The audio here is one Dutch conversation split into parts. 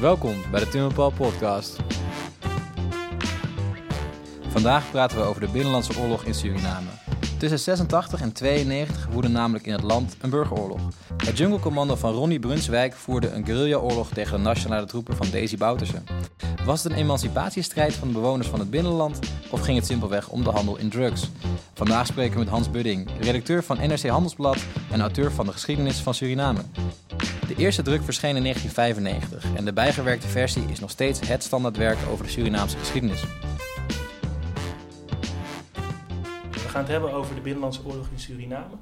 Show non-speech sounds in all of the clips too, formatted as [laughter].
Welkom bij de Tim Paul podcast. Vandaag praten we over de Binnenlandse Oorlog in Suriname. Tussen 86 en 92 woedde namelijk in het land een burgeroorlog. Het Jungle Commando van Ronnie Brunswijk voerde een guerrilla-oorlog tegen de nationale troepen van Daisy Bouterse. Was het een emancipatiestrijd van de bewoners van het binnenland of ging het simpelweg om de handel in drugs? Vandaag spreken we met Hans Budding, redacteur van NRC Handelsblad en auteur van de geschiedenis van Suriname. De eerste druk verscheen in 1995 en de bijgewerkte versie is nog steeds het standaardwerk over de Surinaamse geschiedenis. We gaan het hebben over de Binnenlandse Oorlog in Suriname.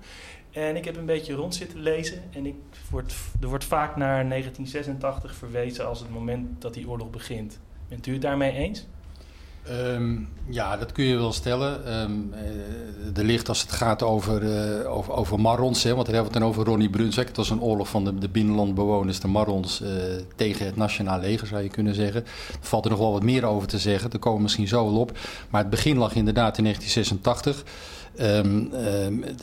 En ik heb een beetje rond zitten lezen en ik word, er wordt vaak naar 1986 verwezen als het moment dat die oorlog begint. Bent u het daarmee eens? Um, ja, dat kun je wel stellen. Um, er ligt als het gaat over, uh, over, over Marrons, hè, want daar hebben we het dan over Ronnie Brunswijk. Het was een oorlog van de, de binnenlandbewoners, de Marrons, uh, tegen het nationaal leger, zou je kunnen zeggen. Er valt er nog wel wat meer over te zeggen, daar komen misschien zo wel op. Maar het begin lag inderdaad in 1986. Um,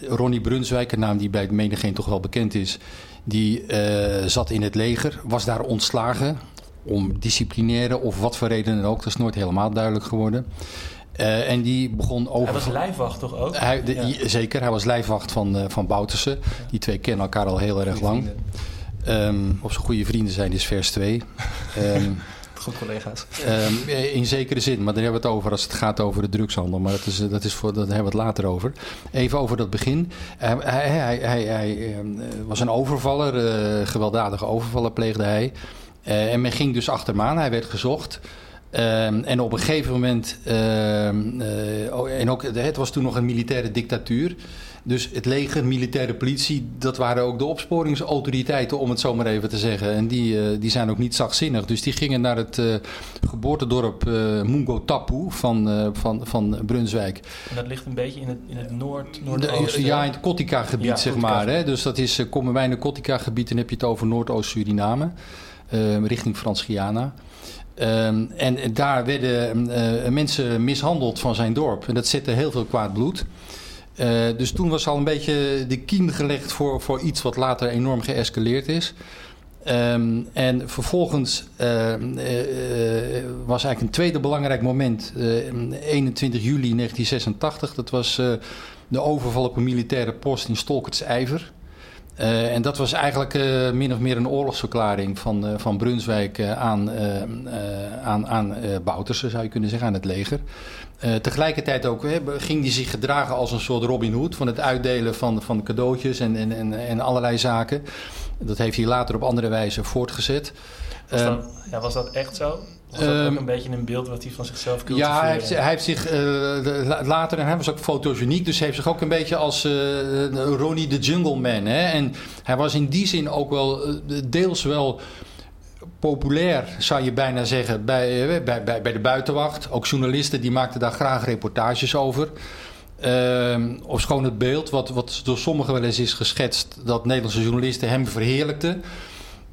Ronnie Brunswijk, een naam die bij menigeen toch wel bekend is, die zat in het leger, was daar ontslagen om disciplinaire of wat voor reden dan ook. Dat is nooit helemaal duidelijk geworden. Uh, en die begon over. Hij was lijfwacht toch ook? Hij, de, ja. Zeker, hij was lijfwacht van, uh, van Bouterse. Ja. Die twee kennen elkaar al heel erg lang. Um, of ze goede vrienden zijn, is vers 2. Um, [laughs] Goed collega's. Um, in zekere zin, maar daar hebben we het over als het gaat over de drugshandel. Maar dat, is, dat, is voor, dat hebben we het later over. Even over dat begin. Uh, hij, hij, hij, hij was een overvaller, gewelddadige overvaller pleegde hij. Uh, en men ging dus achter hem aan, hij werd gezocht. Uh, en op een gegeven moment, uh, en ook, het was toen nog een militaire dictatuur. Dus het leger, militaire politie, dat waren ook de opsporingsautoriteiten, om het zo maar even te zeggen. En die, die zijn ook niet zachtzinnig. Dus die gingen naar het geboortedorp Mungo Tapu van, van, van Brunswijk. En dat ligt een beetje in het, in het noord, noordoosten? Ja, in het Kotika-gebied, ja, zeg Kotika maar. Hè? Dus dat is, komen wij in het Kotika-gebied en heb je het over Noordoost-Suriname. Uh, richting Frans-Guyana. Um, en daar werden uh, mensen mishandeld van zijn dorp. En dat zette heel veel kwaad bloed. Uh, dus toen was al een beetje de kiem gelegd voor, voor iets wat later enorm geëscaleerd is. En vervolgens was eigenlijk een tweede belangrijk moment. 21 juli 1986. Dat was de overval op een militaire post in Stolkerts-Ijver. Uh, en dat was eigenlijk uh, min of meer een oorlogsverklaring van, uh, van Brunswijk aan, aan, aan Bouterse, zou je kunnen zeggen, aan het leger. tegelijkertijd ook ging hij zich gedragen als een soort Robin Hood van het uitdelen van, van cadeautjes en, en, en, en allerlei zaken. Dat heeft hij later op andere wijze voortgezet. Was dat, ja, was dat echt zo? Was dat ook een beetje een beeld wat hij van zichzelf cultiveerde? Ja, hij heeft, hij heeft zich uh, later, en hij was ook fotogeniek, dus hij heeft zich ook een beetje als uh, Ronnie the Jungle Man. Hè? En hij was in die zin ook wel uh, deels wel populair, zou je bijna zeggen, bij, bij, bij, bij de buitenwacht. Ook journalisten die maakten daar graag reportages over. Uh, of schoon het beeld, wat, wat door sommigen wel eens is geschetst, dat Nederlandse journalisten hem verheerlijkten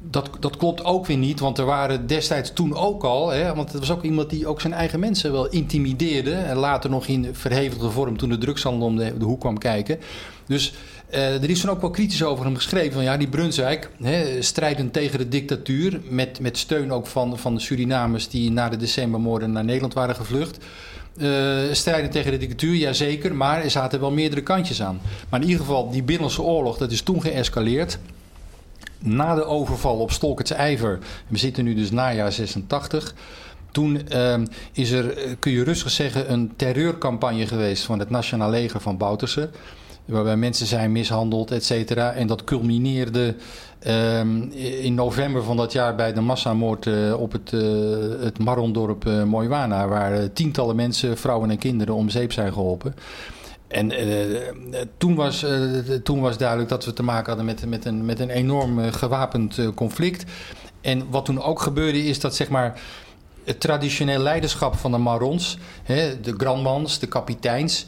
dat, dat klopt ook weer niet, want er waren destijds toen ook al, hè, want het was ook iemand die ook zijn eigen mensen wel intimideerde. En later nog in verhevigde vorm toen de drugshandel om de, de hoek kwam kijken. Dus uh, er is toen ook wel kritisch over hem geschreven. Van ja, die Brunswijk, hè, strijdend tegen de dictatuur, met, met steun ook van, van de Surinamers die na de decembermoorden naar Nederland waren gevlucht. Uh, strijden tegen de dictatuur, jazeker, maar er zaten wel meerdere kantjes aan. Maar in ieder geval, die Binnenlandse oorlog, dat is toen geëscaleerd na de overval op Stolkerts Ijver, we zitten nu dus najaar 86. Toen uh, is er, kun je rustig zeggen, een terreurcampagne geweest van het Nationaal Leger van Bouterse. Waarbij mensen zijn mishandeld, et cetera. En dat culmineerde um, in november van dat jaar bij de massamoord uh, op het, uh, het Marondorp Moiwana. Waar tientallen mensen, vrouwen en kinderen om zeep zijn geholpen. En uh, toen, was, uh, toen was duidelijk dat we te maken hadden met, met, een, met een enorm uh, gewapend conflict. En wat toen ook gebeurde is dat zeg maar, het traditioneel leiderschap van de Marons, hè, de grandmans, de kapiteins,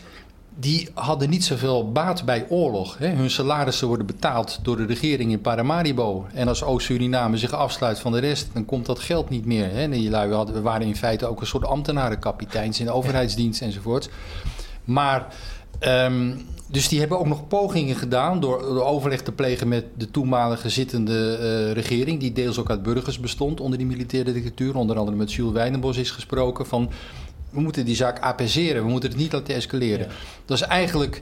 die hadden niet zoveel baat bij oorlog. Hè. Hun salarissen worden betaald door de regering in Paramaribo. En als Oost-Suriname zich afsluit van de rest, dan komt dat geld niet meer. Hè. Die lui waren in feite ook een soort ambtenarenkapiteins in de overheidsdienst enzovoort. Maar Ehm, dus die hebben ook nog pogingen gedaan door, door overleg te plegen met de toenmalige zittende eh, regering, die deels ook uit burgers bestond onder die militaire dictatuur. Onder andere met Jules Wijnenbos is gesproken van we moeten die zaak apeseren, we moeten het niet laten escaleren. Ja. Dat is eigenlijk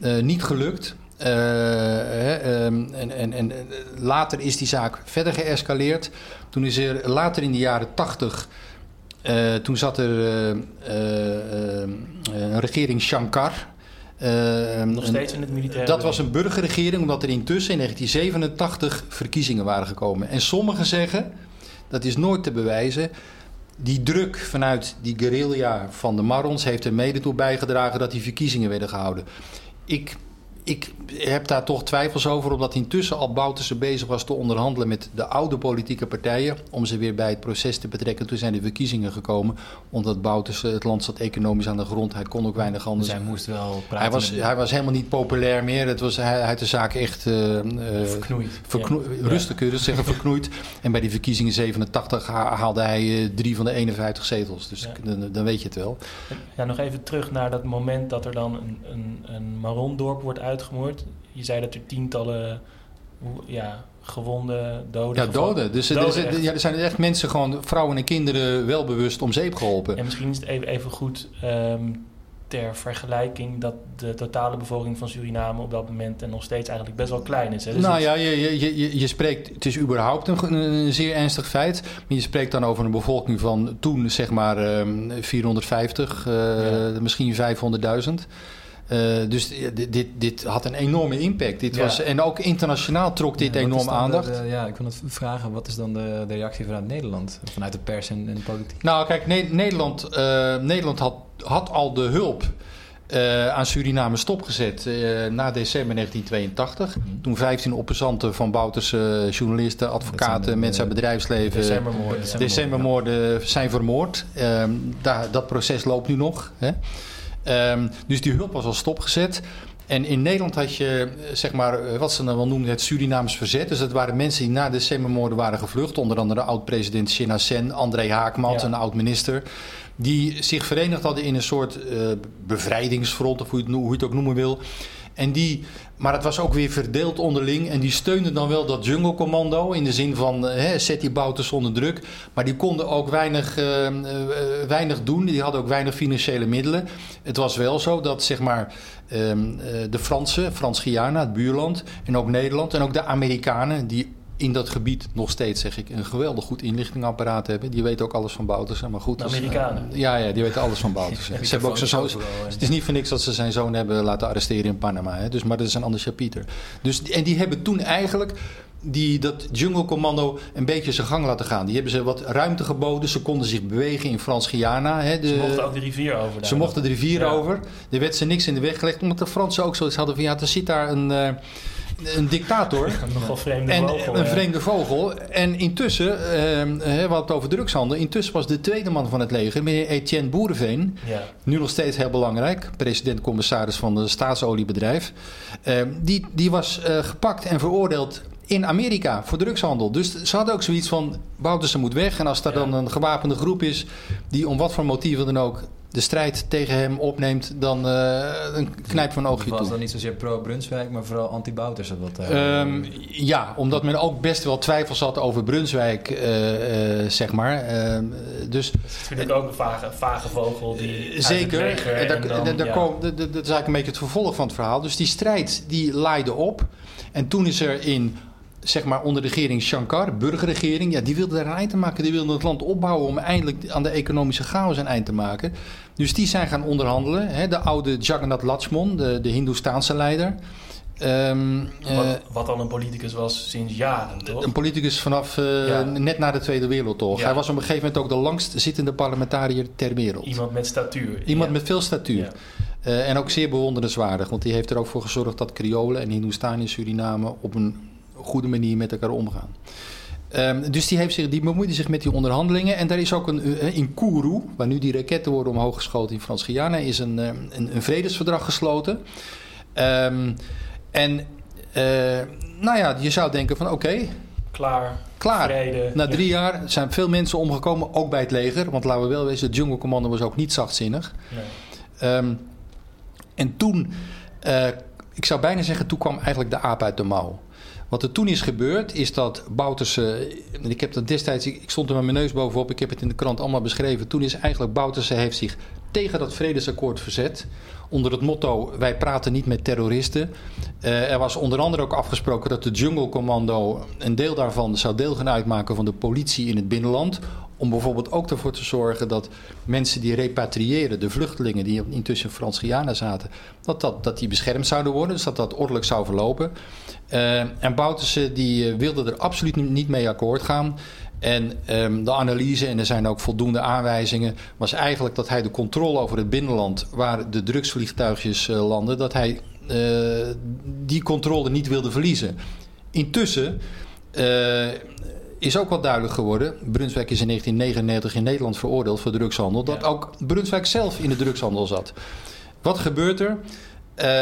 eh, niet gelukt. Eh, hè, ehm, en, en, en later is die zaak verder geëscaleerd. Toen is er later in de jaren tachtig. toen zat er een regering Shankar. Eh, Nog steeds in het militaire dat was een burgerregering, omdat er intussen in 1987 verkiezingen waren gekomen. En sommigen zeggen, dat is nooit te bewijzen, die druk vanuit die guerrilla van de Marrons heeft er mede toe bijgedragen dat die verkiezingen werden gehouden. Ik, ik heb daar toch twijfels over, omdat intussen al Bouterse bezig was te onderhandelen met de oude politieke partijen om ze weer bij het proces te betrekken. Toen zijn de verkiezingen gekomen, omdat Bouterse, het land zat economisch aan de grond, hij kon ook weinig anders. Dus hij moest wel praten. Hij was, hij was helemaal niet populair meer. Het was, hij, hij had de zaak echt eh, eh, verknoeid. verkno- Ja. rustig kun je dus zeggen verknoeid. En bij die verkiezingen 87 ha- haalde hij eh, drie van de 51 zetels. Dus Ja. dan, dan weet je het wel. Ja, nog even terug naar dat moment dat er dan een, een, een Marondorp wordt uitgemoord. Je zei dat er tientallen ja, gewonden, doden... Ja, doden. Dus er, Doden, er, ja, er zijn echt mensen, gewoon vrouwen en kinderen, wel bewust om zeep geholpen. En misschien is het even, even goed ehm, ter vergelijking dat de totale bevolking van Suriname op dat moment en nog steeds eigenlijk best wel klein is. Hè? Dus nou ja, je, je, je, je spreekt, het is überhaupt een, een zeer ernstig feit. Maar je spreekt dan over een bevolking van toen zeg maar ehm, 450, eh, Ja. misschien 500.000. Eh, dus dit, dit, dit had een enorme impact. Dit Ja. was, en ook internationaal trok dit Ja, enorm de- aandacht. de- ja, ik wil het vragen, wat is dan de, de reactie vanuit Nederland? Vanuit de pers en, en de politiek? Nou, kijk, Ne- Nederland, eh, Nederland had, had al de hulp eh, aan Suriname stopgezet na december 1982. Mhm. Toen 15 opposanten van Bouterse journalisten, advocaten, mensen uit bedrijfsleven... Decembermoorden. December- decembermoorden zijn vermoord. Ehm, dat proces loopt nu nog. Hè? Ehm, dus die hulp was al stopgezet. En in Nederland had je, eh, zeg maar, eh, wat ze dan wel noemden, het Surinaams verzet. Dus dat waren mensen die na de decembermoorden waren gevlucht. Onder andere oud-president Shinna Sen, André Haakmat, Ja. een oud-minister. Die zich verenigd hadden in een soort eh, bevrijdingsfront, of hoe je, het, no- hoe je het ook noemen wil. En die, maar het was ook weer verdeeld onderling. En die steunden dan wel dat jungle commando. In de zin van eh, hè, zet die bouters onder druk. Maar die konden ook weinig, eh, eh, weinig doen. Die hadden ook weinig financiële middelen. Het was wel zo dat zeg maar, ehm, eh, de Fransen, Frans-Guyana, het buurland. En ook Nederland. En ook de Amerikanen. Die in dat gebied nog steeds, zeg ik, een geweldig goed inlichtingapparaat hebben. Die weten ook alles van Boutersen. Maar goed, De Amerikanen? ja, ja, die weten alles van Boutersen. [laughs] Ze hebben ook zo, het is niet voor niks dat ze zijn zoon hebben laten arresteren in Panama. Hè? Dus, maar dat is een ander chapiter. Dus, en die hebben toen eigenlijk die, dat jungle commando een beetje zijn gang laten gaan. Die hebben ze wat ruimte geboden. Ze konden zich bewegen in Frans-Guyana. Ze mochten ook de rivier over. daar. ze mochten de rivier Ja. over. Er werd ze niks in de weg gelegd. Omdat de Fransen ook zoiets hadden van... ja, er zit daar een, eh, een dictator... Nogal vreemde En vogel. een vreemde vogel. En intussen, eh, we hadden het over drugshandel. Intussen was de tweede man van het leger, meneer Etienne Boereveen. Ja. Nu nog steeds heel belangrijk. President-commissaris van het staatsoliebedrijf. Eh, die, die was eh, gepakt en veroordeeld in Amerika voor drugshandel. Dus ze hadden ook zoiets van, Bouterse moet weg. En als er Ja. dan een gewapende groep is... die om wat voor motieven dan ook de strijd tegen hem opneemt... dan uh, een knijp van een oogje Het was toe. dan niet zozeer pro-Brunswijk, maar vooral anti-Bouters. Wat, uh, Um, ja, omdat men ook best wel twijfels had over Brunswijk, uh, uh, zeg maar. Uh, dus, dat is natuurlijk ook een vage, vage vogel. Die zeker, dat is eigenlijk een beetje het vervolg van het verhaal. Dus die strijd die laaide op. En toen is er in zeg maar onder de regering Shankar, burgerregering, ja, die wilde er een eind te maken. Die wilde het land opbouwen om eindelijk aan de economische chaos een eind te maken. Dus die zijn gaan onderhandelen. Hè, de oude Jagannath Lakshman, de, de Hindoestaanse leider. Um, wat, uh, wat, al een politicus was sinds jaren, toch? Een politicus vanaf uh, ja. net na de Tweede Wereldoorlog. Ja. Hij was op een gegeven moment ook de langst zittende parlementariër ter wereld. Iemand met statuur. Iemand ja. met veel statuur. Uh, en ook zeer bewonderenswaardig, want die heeft er ook voor gezorgd dat Kriolen en Hindoestaan in Suriname op een goede manier met elkaar omgaan. Um, dus die, heeft zich, die bemoeide zich met die onderhandelingen. En daar is ook een, in Kourou, waar nu die raketten worden omhoog geschoten in Frans-Guyana, is een, een, een, vredesverdrag gesloten. Um, en uh, nou ja, je zou denken van oké. Okay, klaar. Klaar. Vrede. Na drie ja. jaar zijn veel mensen omgekomen, ook bij het leger. Want laten we wel wezen, het Jungle Commando was ook niet zachtzinnig. Nee. Um, En toen, uh, ik zou bijna zeggen, toen kwam eigenlijk de aap uit de mouw. Wat er toen is gebeurd, is dat Bouterse. Ik heb dat destijds. Ik stond er met mijn neus bovenop. Ik heb het in de krant allemaal beschreven. Toen is eigenlijk Bouterse heeft zich tegen dat vredesakkoord verzet. Onder het motto: wij praten niet met terroristen. Uh, er was onder andere ook afgesproken dat de Jungle Commando. een deel daarvan zou deel gaan uitmaken van de politie in het binnenland. Om bijvoorbeeld ook ervoor te zorgen dat mensen die repatriëren, de vluchtelingen die intussen in Frans-Guyana zaten, dat, dat, dat die beschermd zouden worden. Dus dat dat ordelijk zou verlopen. Uh, en Bouterse die uh, wilde er absoluut niet mee akkoord gaan. En um, de analyse, en er zijn ook voldoende aanwijzingen, was eigenlijk dat hij de controle over het binnenland, waar de drugsvliegtuigjes uh, landen, dat hij die controle niet wilde verliezen. Intussen is ook wel duidelijk geworden. Brunswijk is in 1999 in Nederland veroordeeld voor drugshandel. Dat ook Brunswijk zelf in de drugshandel zat. Wat gebeurt er?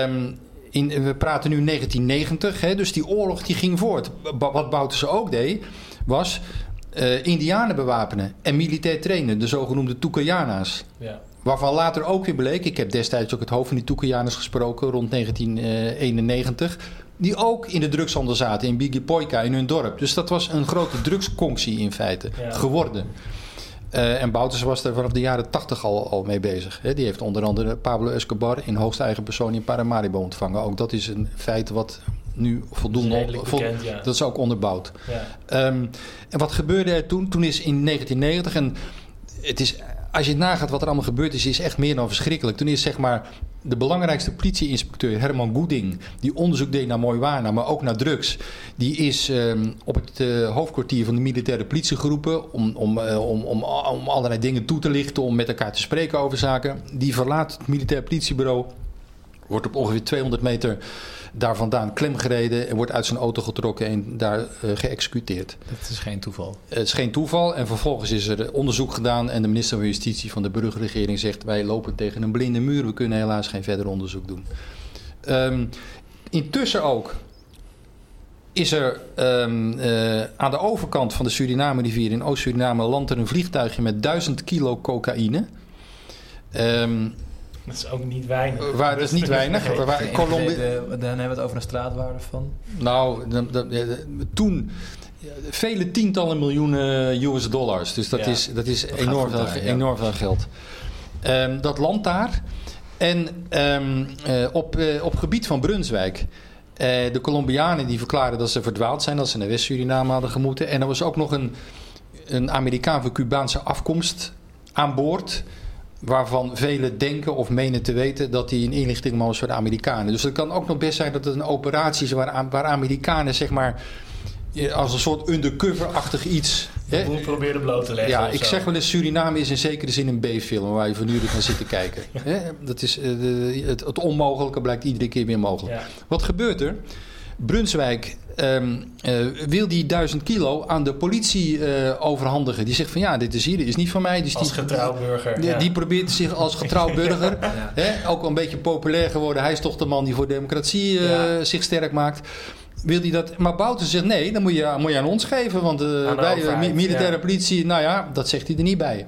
Um, in, we praten nu 1990, hè, dus die oorlog die ging voort. Wat Bouterse ook deed, was uh, Indianen bewapenen en militair trainen, de zogenoemde Tukayana's. Ja. Waarvan later ook weer bleek, ik heb destijds ook het hoofd van die Tukayana's gesproken rond 1991 die ook in de drugshandel zaten in Bigi Poika in hun dorp. Dus dat was een grote drugsconctie in feite geworden. Uh, en Bouters was er vanaf de jaren tachtig al, al mee bezig. He, die heeft onder andere Pablo Escobar in hoogste eigen persoon in Paramaribo ontvangen. Ook dat is een feit wat nu voldoende... Dat is, ja. dat is ook onderbouwd. Ja. Um, en wat gebeurde er toen? Toen is in 1990... en het is als je nagaat wat er allemaal gebeurd is, is echt meer dan verschrikkelijk. Toen is zeg maar de belangrijkste politieinspecteur Herman Goeding, die onderzoek deed naar Mooiwana, maar ook naar drugs, die is um, op het uh, hoofdkwartier van de militaire politiegroepen om, om, uh, om, om, om allerlei dingen toe te lichten, om met elkaar te spreken over zaken. Die verlaat het militair politiebureau, wordt op ongeveer 200 meter daar vandaan klemgereden en wordt uit zijn auto getrokken en daar uh, geëxecuteerd. Dat is geen toeval. Het is geen toeval. En vervolgens is er onderzoek gedaan en de minister van Justitie van de burgerregering zegt: wij lopen tegen een blinde muur, we kunnen helaas geen verder onderzoek doen. Um, intussen ook is er um, uh, aan de overkant van de Suriname-rivier in Oost-Suriname landt er een vliegtuigje met 1000 kilo cocaïne. Um, [laughs] dat is ook niet weinig. Waar, dat is niet weinig. Nee, waar, Colombia... dan hebben we het over een straatwaarde van? Nou, de, de, de, toen vele tientallen miljoenen US dollars. Dus dat ja, is, dat is dat enorm, veel, daar, enorm veel geld. Um, dat land daar. En um, uh, op, uh, op gebied van Brunswijk. Uh, de Colombianen die verklaren dat ze verdwaald zijn, dat ze naar West-Suriname hadden gemoeten. En er was ook nog een, een Amerikaan van Cubaanse afkomst aan boord waarvan velen denken of menen te weten dat hij een inlichtingman was voor de Amerikanen. Dus het kan ook nog best zijn dat het een operatie is waar, waar Amerikanen zeg maar als een soort undercover-achtig iets. De boel probeerde bloot te leggen. Ja, ik zeg wel eens: Suriname is in zekere zin een B-film waar je van uren kan zitten [laughs] kijken. Dat is, uh, het, het, onmogelijke blijkt iedere keer weer mogelijk. Ja. Wat gebeurt er? Brunswijk um, uh, wil die duizend kilo aan de politie uh, overhandigen. Die zegt van ja, dit is hier, dit is niet van mij. Dus als die, getrouw burger. Die, ja. die, probeert zich als getrouw [laughs] burger, ja. hè, ook een beetje populair geworden. Hij is toch de man die voor democratie uh, ja. zich sterk maakt. Wil hij dat? Maar Bouten zegt nee, dan moet je, moet je aan ons geven. Want wij, militaire politie, nou ja, dat zegt hij er niet bij.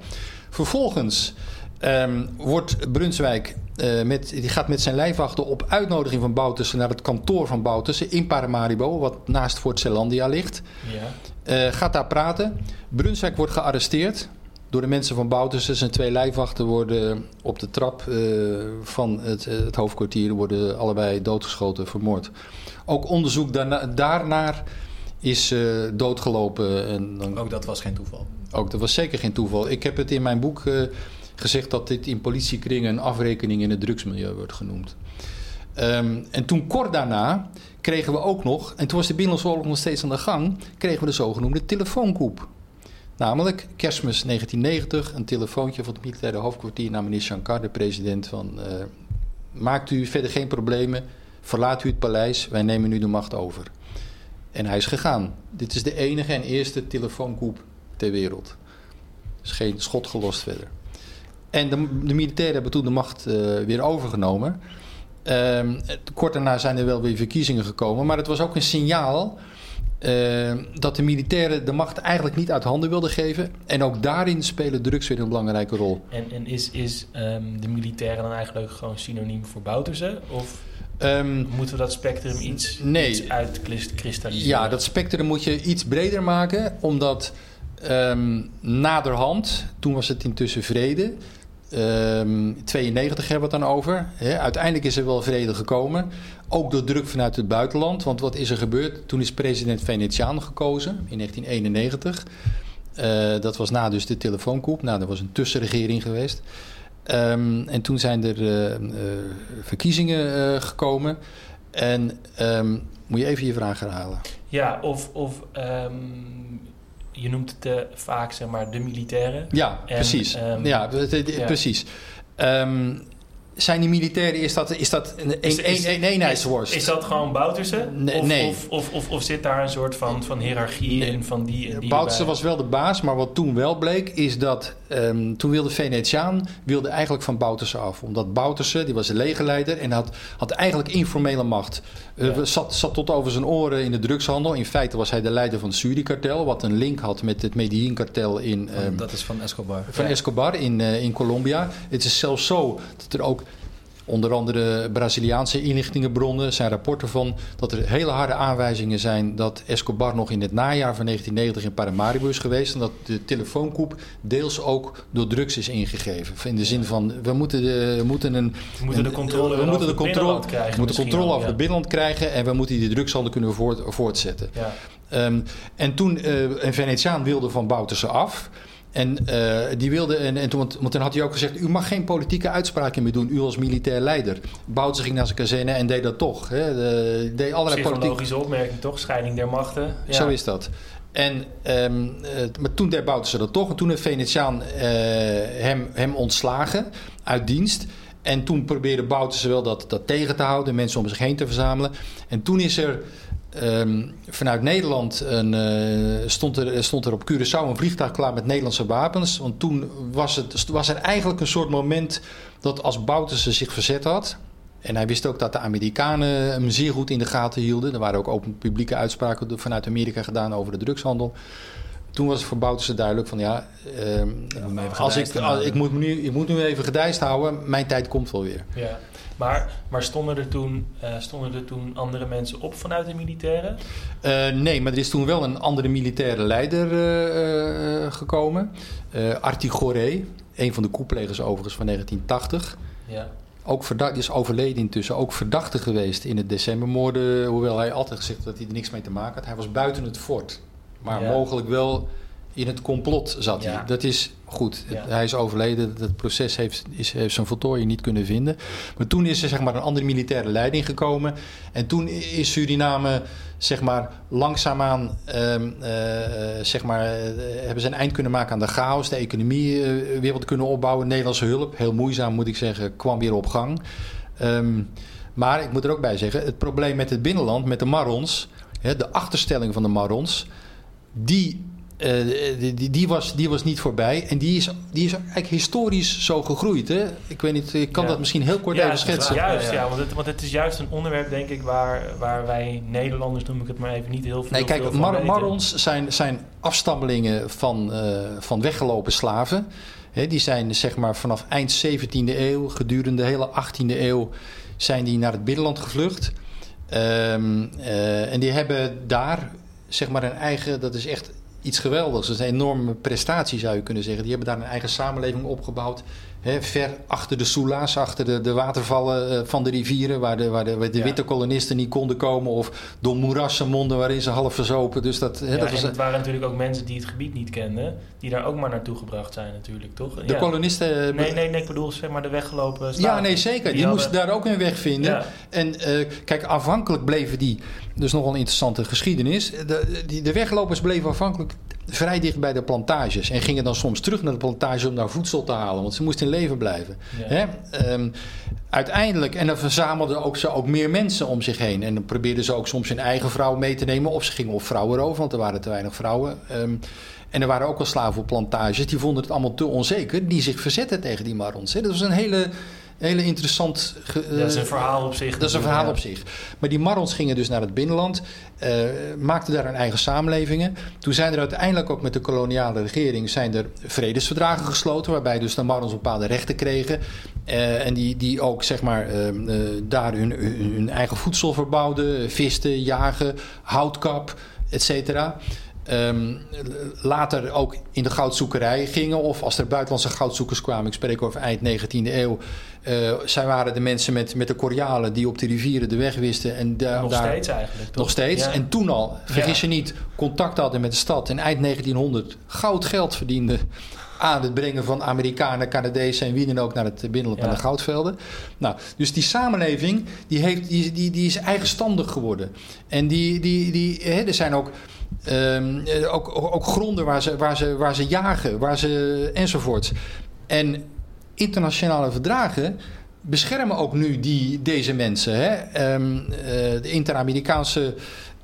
Vervolgens um, wordt Brunswijk uh, met, die gaat met zijn lijfwachten op uitnodiging van Boutersen naar het kantoor van Boutersen in Paramaribo, wat naast Fort Zeelandia ligt. Ja. Uh, gaat daar praten. Brunswijk wordt gearresteerd door de mensen van Boutersen. Zijn twee lijfwachten worden op de trap uh, van het, het, hoofdkwartier worden allebei doodgeschoten, vermoord. Ook onderzoek daarna, daarnaar is doodgelopen. En dan, ook dat was geen toeval. Ook dat was zeker geen toeval. Ik heb het in mijn boek gezegd dat dit in politiekringen een afrekening in het drugsmilieu wordt genoemd. Um, en toen kort daarna kregen we ook nog, en toen was de Binnenlandse nog steeds aan de gang, kregen we de zogenoemde telefoonkoep. Namelijk kerstmis 1990, een telefoontje van het militaire hoofdkwartier naar meneer Shankar, de president, van uh, maakt u verder geen problemen, verlaat u het paleis, wij nemen nu de macht over. En hij is gegaan. Dit is de enige en eerste telefoonkoep ter wereld. Er is geen schot gelost verder. En de, de militairen hebben toen de macht uh, weer overgenomen. Um, kort daarna zijn er wel weer verkiezingen gekomen. Maar het was ook een signaal eh, dat de militairen de macht eigenlijk niet uit handen wilden geven. En ook daarin spelen drugs weer een belangrijke rol. En, en is, is ehm, de militairen dan eigenlijk gewoon synoniem voor Bouterse? Of Ehm, moeten we dat spectrum iets, Nee. iets uitkristalliseren? ja, dat spectrum moet je iets breder maken, omdat ehm, naderhand, toen was het intussen vrede. Ehm 92 hebben we het dan over. Uiteindelijk is er wel vrede gekomen. Ook door druk vanuit het buitenland. Want wat is er gebeurd? Toen is president Venetiaan gekozen in 1991. Eh, dat was na dus de telefoonkoep. Nou, was een tussenregering geweest. Ehm, en toen zijn er eh, eh, verkiezingen gekomen. En ehm, moet je even je vraag herhalen? Ja, of, of ehm, je noemt het eh, vaak zeg maar de militairen. Ja, En, precies. ehm, ja, precies. Ehm, zijn die militairen, is dat, is dat een, Is- een, is- een, een eenheidsworst? Is dat gewoon Bouterse? Nee, of, nee. Of, of, of, of zit daar een soort van, van hiërarchie Nee. in van die en die Boutsen erbij? was wel de baas, maar wat toen wel bleek is dat ehm, toen wilde Venetiaan wilde eigenlijk van Bouterse af. Omdat Bouterse, die was de legerleider en had, had eigenlijk informele macht. Ja. zat, zat tot over zijn oren in de drugshandel. In feite was hij de leider van het Suri-kartel, wat een link had met het Medellin-kartel in, ehm, dat is van Escobar. van Ja. Escobar in, eh, in Colombia. Het is zelfs zo dat er ook onder andere Braziliaanse inlichtingenbronnen zijn rapporten van dat er hele harde aanwijzingen zijn dat Escobar nog in het najaar van 1990 in Paramaribo is geweest en dat de telefoonkoep deels ook door drugs is ingegeven. In de zin van we moeten, de, we moeten een We moeten de controle we moeten de controle, krijgen moeten controle over ja. het binnenland krijgen en we moeten die drugshandel kunnen voort, voortzetten. Ja. Ehm, en toen eh, een Venetiaan wilde van Bouterse af. En, eh, die wilde, en, en toen, want, want toen had hij ook gezegd: U mag geen politieke uitspraken meer doen, u als militair leider. Bouterse ging naar zijn kazerne en deed dat toch. Hè. De, deed allerlei politieke. Opmerking toch? Scheiding der machten. Ja. Zo is dat. En, ehm, eh, maar toen deed Bouterse dat toch. En toen heeft Venetiaan eh, hem, hem ontslagen uit dienst. En toen probeerde Bouterse wel dat, dat tegen te houden, mensen om zich heen te verzamelen. En toen is er ehm, vanuit Nederland een, eh, stond, er, stond er op Curaçao een vliegtuig klaar met Nederlandse wapens. Want toen was, het, was er eigenlijk een soort moment dat als Bouterse zich verzet had. En hij wist ook dat de Amerikanen hem zeer goed in de gaten hielden. Er waren ook open publieke uitspraken vanuit Amerika gedaan over de drugshandel. Toen was het voor Bouterse duidelijk van ja, ehm, als ik, als, ik, moet nu, ik moet nu even gedijst houden, mijn tijd komt wel weer. Ja. Maar, maar stonden, er toen, eh, stonden er toen andere mensen op vanuit de militairen? Eh, nee, maar er is toen wel een andere militaire leider eh, gekomen. Artie Goré, een van de koeplegers overigens van 1980. Ja. Ook verdacht, is overleden intussen, ook verdachte geweest in het decembermoorden. Hoewel hij altijd gezegd had dat hij er niks mee te maken had. Hij was buiten het fort, maar Ja. mogelijk wel in het complot zat Ja. hij. Dat is goed. Ja. Hij is overleden. Het proces heeft, is, heeft zijn voltooiing niet kunnen vinden. Maar toen is er zeg maar, een andere militaire leiding gekomen. En toen is Suriname zeg maar, langzaamaan ehm, eh, zeg maar, eh, hebben ze een eind kunnen maken aan de chaos. De economie eh, weer wat kunnen opbouwen. Nederlandse hulp, heel moeizaam moet ik zeggen, kwam weer op gang. Ehm, maar ik moet er ook bij zeggen, het probleem met het binnenland, met de Marrons, hè, de achterstelling van de Marrons, die, eh, die, die, was, die was niet voorbij. En die is, die is eigenlijk historisch zo gegroeid. Hè? Ik weet niet, ik kan Ja. dat misschien heel kort Ja, even schetsen. Juist, Ja, want, het, want het is juist een onderwerp, denk ik, waar, waar wij Nederlanders, noem ik het maar even, niet heel veel, Nee, kijk, veel van Mar- weten. Marrons zijn, zijn afstammelingen van, eh, van weggelopen slaven. Hè, die zijn zeg maar vanaf eind 17e eeuw, gedurende de hele 18e eeuw, zijn die naar het binnenland gevlucht. Ehm, eh, en die hebben daar zeg maar een eigen, dat is echt iets geweldigs. Dat is een enorme prestatie zou je kunnen zeggen. Die hebben daar een eigen samenleving opgebouwd. Ver achter de soela's, achter de, de watervallen eh, van de rivieren, waar de, waar de, waar de Ja. witte kolonisten niet konden komen. Of door moerassen monden waarin ze half verzopen. Dus dat, Ja, dat was, het waren natuurlijk ook mensen die het gebied niet kenden, die daar ook maar naartoe gebracht zijn natuurlijk, toch? de ja. kolonisten... eh, Nee, nee, nee, ik bedoel zeg maar de weggelopen Ja, nee, zeker. Die, hadden- moesten daar ook hun weg vinden. En eh, kijk, afhankelijk bleven die, dus nogal een interessante geschiedenis. De, die, de weglopers bleven afhankelijk vrij dicht bij de plantages. En gingen dan soms terug naar de plantage om daar voedsel te halen. Want ze moesten in leven blijven. Ja. Hè? Ehm, uiteindelijk, en dan verzamelden ook ze ook meer mensen om zich heen. En dan probeerden ze ook soms hun eigen vrouw mee te nemen. Of ze gingen op vrouwen over, want er waren te weinig vrouwen. Ehm, en er waren ook al slaven op plantages. Die vonden het allemaal te onzeker. Die zich verzetten tegen die marrons. Hè? Dat was een hele hele interessant... Dat is een eh, verhaal op zich. dat is een verhaal Ja. op zich. Maar die Marrons gingen dus naar het binnenland, eh, maakten daar hun eigen samenlevingen. Toen zijn er uiteindelijk ook met de koloniale regering zijn er vredesverdragen gesloten, waarbij dus de Marrons bepaalde rechten kregen. Eh, en die, die ook zeg maar daar hun, hun hun eigen voedsel verbouwden, visten, jagen, houtkap, et cetera. Ehm, later ook in de goudzoekerij gingen. Of als er buitenlandse goudzoekers kwamen, ik spreek over eind 19e eeuw. eh, zij waren de mensen met, met de Korealen die op de rivieren de weg wisten. En da- Nog daar, steeds eigenlijk. toch? nog steeds. Ja. En toen al, vergis Ja. je niet, contact hadden met de stad. En eind 1900 goud geld verdienden aan het brengen van Amerikanen, Canadezen en wie dan ook naar het binnenland, Ja. naar de goudvelden. Nou, dus die samenleving die heeft, die, die, die is eigenstandig geworden. En die, die, die, hè, er zijn ook, ehm, eh, ook, ook, gronden waar ze, waar, ze, waar ze jagen, waar ze, enzovoorts. En internationale verdragen beschermen ook nu die, deze mensen. Hè? Ehm, eh, de Inter-Amerikaanse,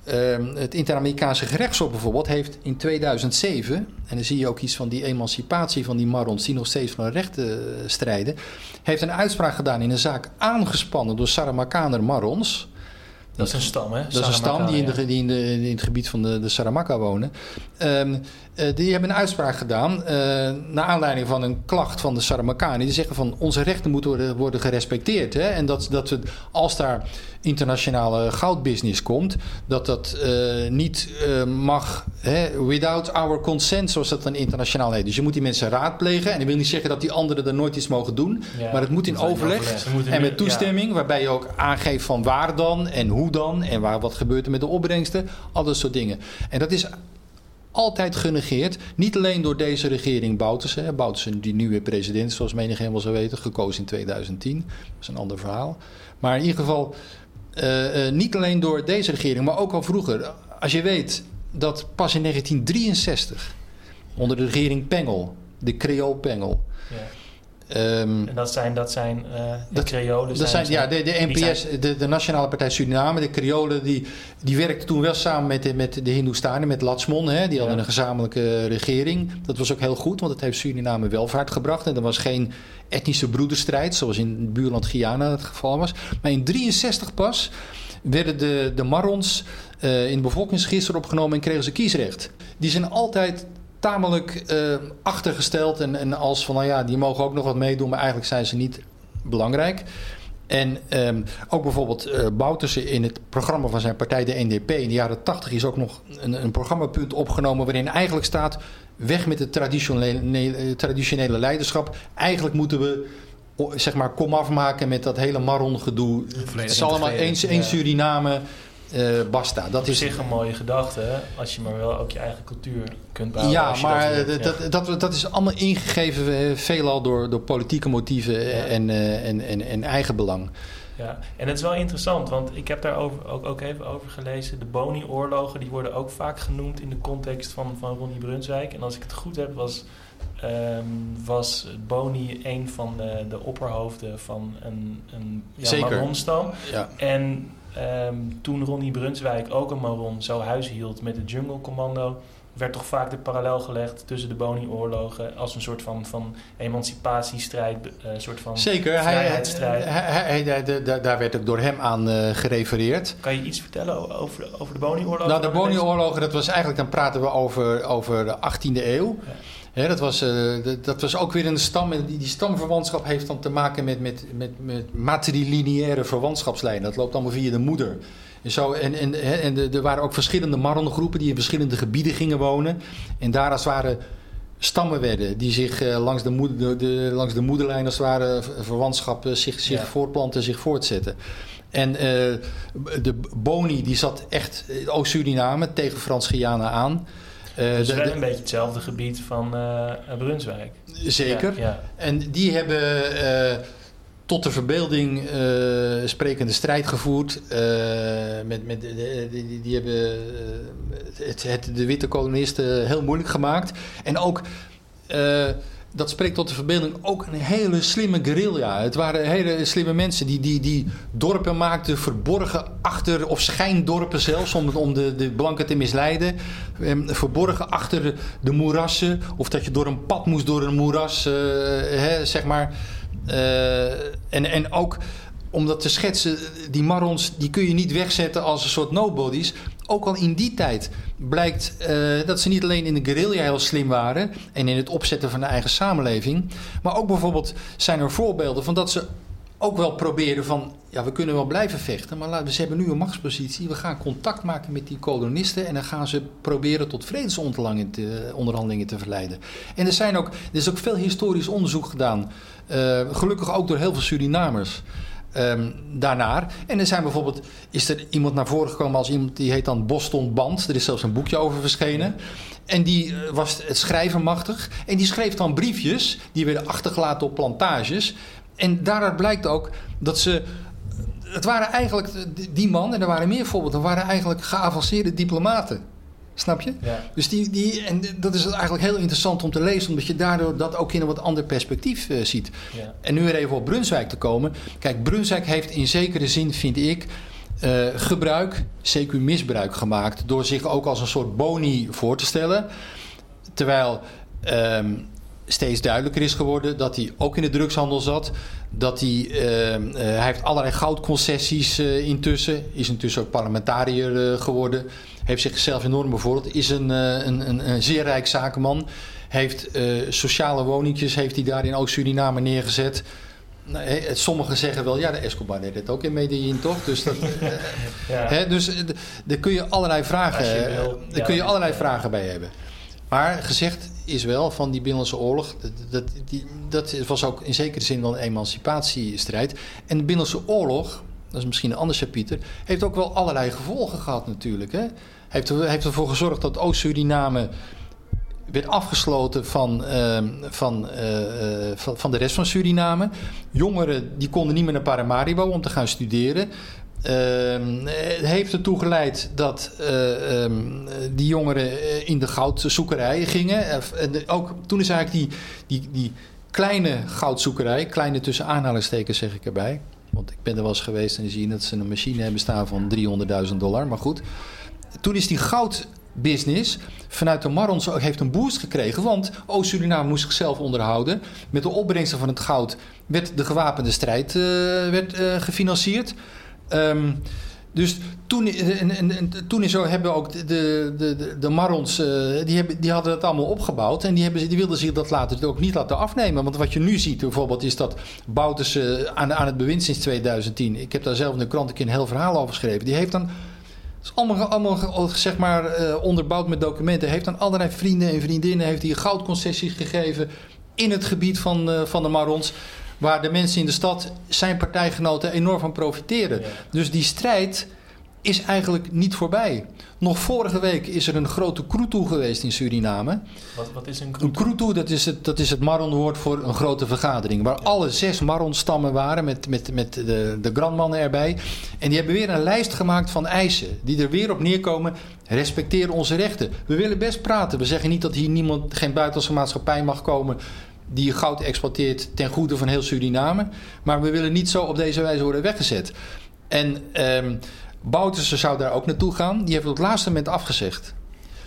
ehm, het Inter-Amerikaanse gerechtshof bijvoorbeeld heeft in 2007... en dan zie je ook iets van die emancipatie van die Marrons... die nog steeds voor hun rechten eh, strijden... heeft een uitspraak gedaan in een zaak aangespannen door Saramakaner Marrons... Dat is een stam, hè? Dat is een stam die in, de, die in, de, in het gebied van de, de Saramaka wonen. Ehm, eh, die hebben een uitspraak gedaan. eh naar aanleiding van een klacht van de Saramakanen. Die zeggen van onze rechten moeten worden, worden gerespecteerd. Hè? En dat, dat we, als daar internationale goudbusiness komt. dat dat eh, niet mag. Hè, without our consent, zoals dat dan internationaal heet. Dus je moet die mensen raadplegen. En dat wil niet zeggen dat die anderen er nooit iets mogen doen. Ja. maar het moet in overleg. En met toestemming, waarbij je ook aangeeft van waar dan en hoe dan en waar, wat gebeurt er met de opbrengsten, al dat soort dingen. En dat is altijd genegeerd, niet alleen door deze regering Bouterse, hè, Bouterse die weer president zoals wel zou weten, gekozen in 2010, dat is een ander verhaal. Maar in ieder geval, eh, eh, niet alleen door deze regering, maar ook al vroeger. Als je weet dat pas in 1963, onder de regering Pengel, de Creool Pengel, Ja. Ehm, En dat zijn, dat zijn eh de Dat- Creolen. dat zijn, ja, de, de NPS, de, de Nationale Partij Suriname, de Creolen, die, die werkten toen wel samen met de, met de Hindoestanen, met Latsmon. Hè, die hadden een gezamenlijke regering. Dat was ook heel goed, want het heeft Suriname welvaart gebracht. En er was geen etnische broederstrijd, zoals in het buurland Guyana het geval was. Maar in 63 pas werden de, de Marrons eh, in de bevolkingsregister opgenomen en kregen ze kiesrecht. Die zijn altijd tamelijk eh, achtergesteld en, en als van, nou ja, die mogen ook nog wat meedoen, maar eigenlijk zijn ze niet belangrijk. En ehm, ook bijvoorbeeld eh Bouterse in het programma van zijn partij, de NDP, in de jaren 80 is ook nog een, een programmapunt opgenomen waarin eigenlijk staat: weg met het traditionele, traditionele leiderschap. Eigenlijk moeten we zeg maar kom afmaken met dat hele Marron-gedoe. Het is allemaal één, één Ja. Suriname, eh, basta. Dat op is zich een mooie gedachte, hè? als je maar wel ook je eigen cultuur kunt bouwen. Ja, maar dat, wilt. dat, dat, dat, dat is allemaal ingegeven eh, veelal door, door politieke motieven eh, Ja. en, eh, en, en, en eigen belang. Ja, en het is wel interessant, want ik heb daar over, ook, ook even over gelezen. De Boni-oorlogen die worden ook vaak genoemd in de context van, van Ronnie Brunswijk. En als ik het goed heb, was, ehm, was Boni een van de, de opperhoofden van een, een ja, Zeker. Ja. En ehm, toen Ronnie Brunswijk ook een Maron zo huis hield met het Jungle Commando, werd toch vaak de parallel gelegd tussen de Boni-oorlogen als een soort van, van emancipatiestrijd, eh, een soort van... Zeker, hij, Vrijheidsstrijd. hij, hij- daar werd ook door hem aan eh, gerefereerd. Kan je iets vertellen over, over de Boni-oorlogen? Nou, de Boni-oorlogen, dat was eigenlijk, dan praten we over, over de 18e eeuw. Ja. Dat, was, eh, dat was ook weer een stam. En die, die stamverwantschap heeft dan te maken met, met, met, met matrilineaire verwantschapslijnen. Dat loopt allemaal via de moeder. En, zo, en, en, en de- er waren ook verschillende marrongroepen die in verschillende gebieden gingen wonen. En daar als het ware stammen werden die zich eh, langs, de moeder, de, de- langs de moederlijn als het ware ver- verwantschap zich, zich Ja. voortplanten, zich voortzetten. En eh, de Boni die zat echt in Oost-Suriname tegen Frans-Guyana aan. Eh, wel de- een beetje hetzelfde gebied van eh Brunswijk. zeker. Ja. En die hebben eh, tot de verbeelding sprekende strijd gevoerd. met, met, die, die hebben het, het de witte kolonisten heel moeilijk gemaakt. En ook, dat spreekt tot de verbeelding, ook een hele slimme guerrilla. Het waren hele slimme mensen die, die, die dorpen maakten verborgen achter, of schijndorpen zelfs, om, om de, de blanken te misleiden. Ehm, verborgen achter de moerassen, of dat je door een pad moest door een moeras, eh, hè, zeg maar. Eh, en, en ook om dat te schetsen, die Marrons die kun je niet wegzetten als een soort nobodies. Ook al in die tijd blijkt uh, dat ze niet alleen in de guerrilla heel slim waren en in het opzetten van de eigen samenleving, maar ook bijvoorbeeld zijn er voorbeelden van dat ze ook wel probeerden van, ja, we kunnen wel blijven vechten, maar we hebben nu een machtspositie. We gaan contact maken met die kolonisten en dan gaan ze proberen tot vredesonderhandelingen te, te verleiden. En er, zijn ook, er is ook veel historisch onderzoek gedaan, uh, gelukkig ook door heel veel Surinamers. Um. En er zijn bijvoorbeeld, is er iemand naar voren gekomen als iemand die heet dan Boston Band. Er is zelfs een boekje over verschenen. En die uh, was het schrijven machtig. En die schreef dan briefjes, die werden achtergelaten op plantages. En daaruit blijkt ook dat ze. Het waren eigenlijk die man, en er waren meer voorbeelden, waren eigenlijk geavanceerde diplomaten. Snap je? Ja. Dus die, die, en dat is eigenlijk heel interessant om te lezen, omdat je daardoor dat ook in een wat ander perspectief uh, ziet. Ja. En nu weer even op Brunswijk te komen. Kijk, Brunswijk heeft in zekere zin, vind ik, uh, gebruik, CQ misbruik gemaakt. Door zich ook als een soort boni voor te stellen. Terwijl um, steeds duidelijker is geworden dat hij ook in de drugshandel zat. Dat hij, uh, uh, hij heeft allerlei goudconcessies intussen. Is intussen ook parlementariër geworden. Heeft zichzelf enorm bevorderd. Is een, een, een, een zeer rijk zakenman. Heeft sociale woningjes heeft hij daar in Oost-Suriname neergezet. Nee, sommigen zeggen wel, ja, de Escobar deed het ook in Medellin, toch? Dus, dat, [laughs] ja. dus daar kun je allerlei vragen, wil, daar kun je allerlei vragen bij hebben. Maar gezegd is wel van die Binnenlandse Oorlog, dat, dat, die, dat was ook in zekere zin wel een emancipatiestrijd. En de Binnenlandse Oorlog, dat is misschien een ander chapiter, heeft ook wel allerlei gevolgen gehad natuurlijk. Hè? Heeft, heeft ervoor gezorgd dat Oost-Suriname werd afgesloten van, uh, van, uh, van, van de rest van Suriname. Jongeren die konden niet meer naar Paramaribo om te gaan studeren. Uh, heeft ertoe geleid dat uh, um, die jongeren in de goudzoekerij gingen. Uh, ook toen is eigenlijk die, die, die kleine goudzoekerij, kleine tussen aanhalingstekens zeg ik erbij. Want ik ben er wel eens geweest en zie je dat ze een machine hebben staan van 300.000 dollar. Maar goed, toen is die goudbusiness vanuit de Marrons heeft een boost gekregen. Want Oost-Suriname moest zichzelf onderhouden. Met de opbrengsten van het goud werd de gewapende strijd werd, gefinancierd. Um, dus toen, en, en, en, toen is hebben ook de, de, de, de Marrons, die, hebben, die hadden het allemaal opgebouwd. En die, hebben, die wilden zich dat later ook niet laten afnemen. Want wat je nu ziet bijvoorbeeld is dat Bouters uh, aan, aan het bewind sinds 2010. Ik heb daar zelf in de krant een keer een heel verhaal over geschreven. Die heeft dan. Het is allemaal, allemaal zeg maar, uh, onderbouwd met documenten. Heeft aan allerlei vrienden en vriendinnen heeft hij goudconcessies gegeven in het gebied van, van de Marrons waar de mensen in de stad, zijn partijgenoten, enorm van profiteren. Ja. Dus die strijd is eigenlijk niet voorbij. Nog vorige week is er een grote kroetoe geweest in Suriname. Wat, wat is een Een kroetoe, dat is het, dat is het Marron-woord voor een grote vergadering. Waar alle zes Marron-stammen waren met, met, met de, de grandmannen erbij. En die hebben weer een lijst gemaakt van eisen. Die er weer op neerkomen. Respecteer onze rechten. We willen best praten. We zeggen niet dat hier niemand, geen buitenlandse maatschappij mag komen die goud exploiteert ten goede van heel Suriname. Maar we willen niet zo op deze wijze worden weggezet. En um, Bouterse zou daar ook naartoe gaan. Die heeft op het laatste moment afgezegd.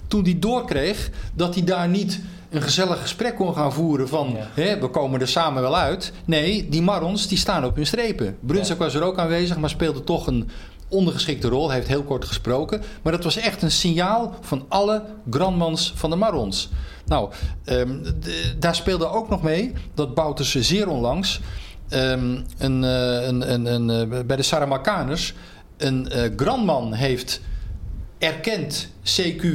Toen hij doorkreeg dat hij daar niet een gezellig gesprek kon gaan voeren van... Ja. Hè, we komen er samen wel uit. Nee, die Marrons die staan op hun strepen. Ja. was er ook aanwezig, maar speelde toch een ondergeschikte rol. Hij heeft heel kort gesproken. Maar dat was echt een signaal van alle grandmans van de Marrons. Nou, um, de, daar speelde ook nog mee dat Bouterse zeer onlangs... Um, een, uh, een, een, een, uh, bij de Saramakaners een uh, grandman heeft erkend CQ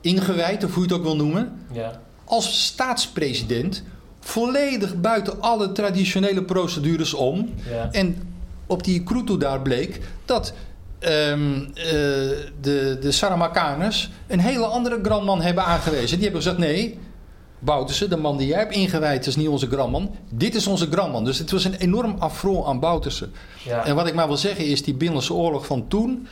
ingewijd, of hoe je het ook wil noemen, ja. als staatspresident volledig buiten alle traditionele procedures om. Ja. En op die Kruto daar bleek dat um, uh, de, de Saramakaners een hele andere grandman hebben aangewezen. Die hebben gezegd: nee, Bouterse, de man die jij hebt ingewijd, is niet onze grandman. Dit is onze grandman. Dus het was een enorm affront aan Bouterse. Ja. En wat ik maar wil zeggen is, die Binnenlandse oorlog van toen,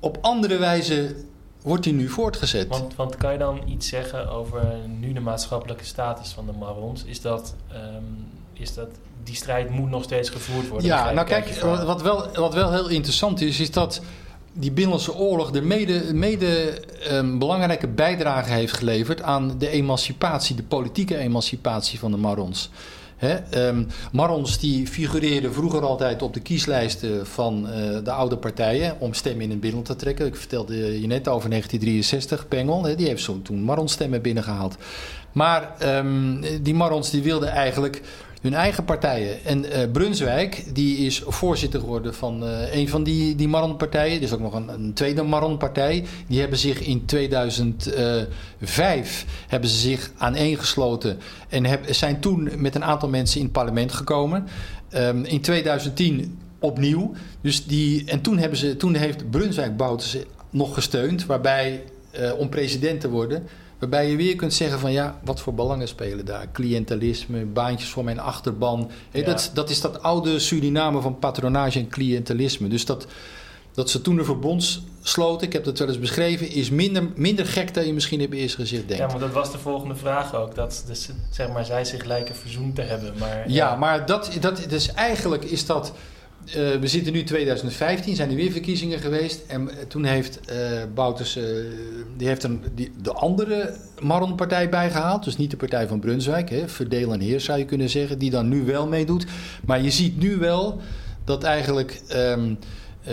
op andere wijze wordt die nu voortgezet. Want, want kan je dan iets zeggen over nu de maatschappelijke status van de Marrons? Is dat, um, is dat die strijd moet nog steeds gevoerd worden? Ja, nou kijk, wat wel, wat wel heel interessant is, is dat die Binnenlandse oorlog de mede, mede um, belangrijke bijdrage heeft geleverd aan de emancipatie, de politieke emancipatie van de Marrons. Hè? Um, Marons die figureerden vroeger altijd op de kieslijsten van uh, de oude partijen om stemmen in het binnenland te trekken. Ik vertelde je net over 1963, Pengel, die heeft zo toen Marons stemmen binnengehaald. Maar um, die Marons die wilden eigenlijk hun eigen partijen. En uh, Brunswijk, die is voorzitter geworden van uh, een van die, die Maron-partijen. Er is ook nog een, een tweede Maron-partij. Die hebben zich in 2005 hebben ze zich aaneengesloten en zijn toen met een aantal mensen in het parlement gekomen. Um, in 2010 opnieuw. Dus die, en toen, hebben ze, toen heeft Brunswijk Bouten nog gesteund, waarbij om president te worden Waarbij je weer kunt zeggen van ja, wat voor belangen spelen daar? Cliëntelisme, baantjes voor mijn achterban. Hey, ja. dat, dat is dat oude Suriname van patronage en cliëntelisme. Dus dat, dat ze toen een verbond sloten, ik heb dat wel eens beschreven, is minder, minder gek dan je misschien hebt eerst gezegd denkt. Ja, maar dat was de volgende vraag ook. Dat dus, zeg maar, zij zich lijken verzoend te hebben. Maar, ja. ja, maar dat, dat, dus eigenlijk is dat uh, we zitten nu 2015, zijn er weer verkiezingen geweest. En toen heeft uh, die heeft een, die, de andere Marron-partij bijgehaald. Dus niet de partij van Brunswijk, hè, Verdeel en Heer zou je kunnen zeggen, die dan nu wel meedoet. Maar je ziet nu wel dat eigenlijk... Uh,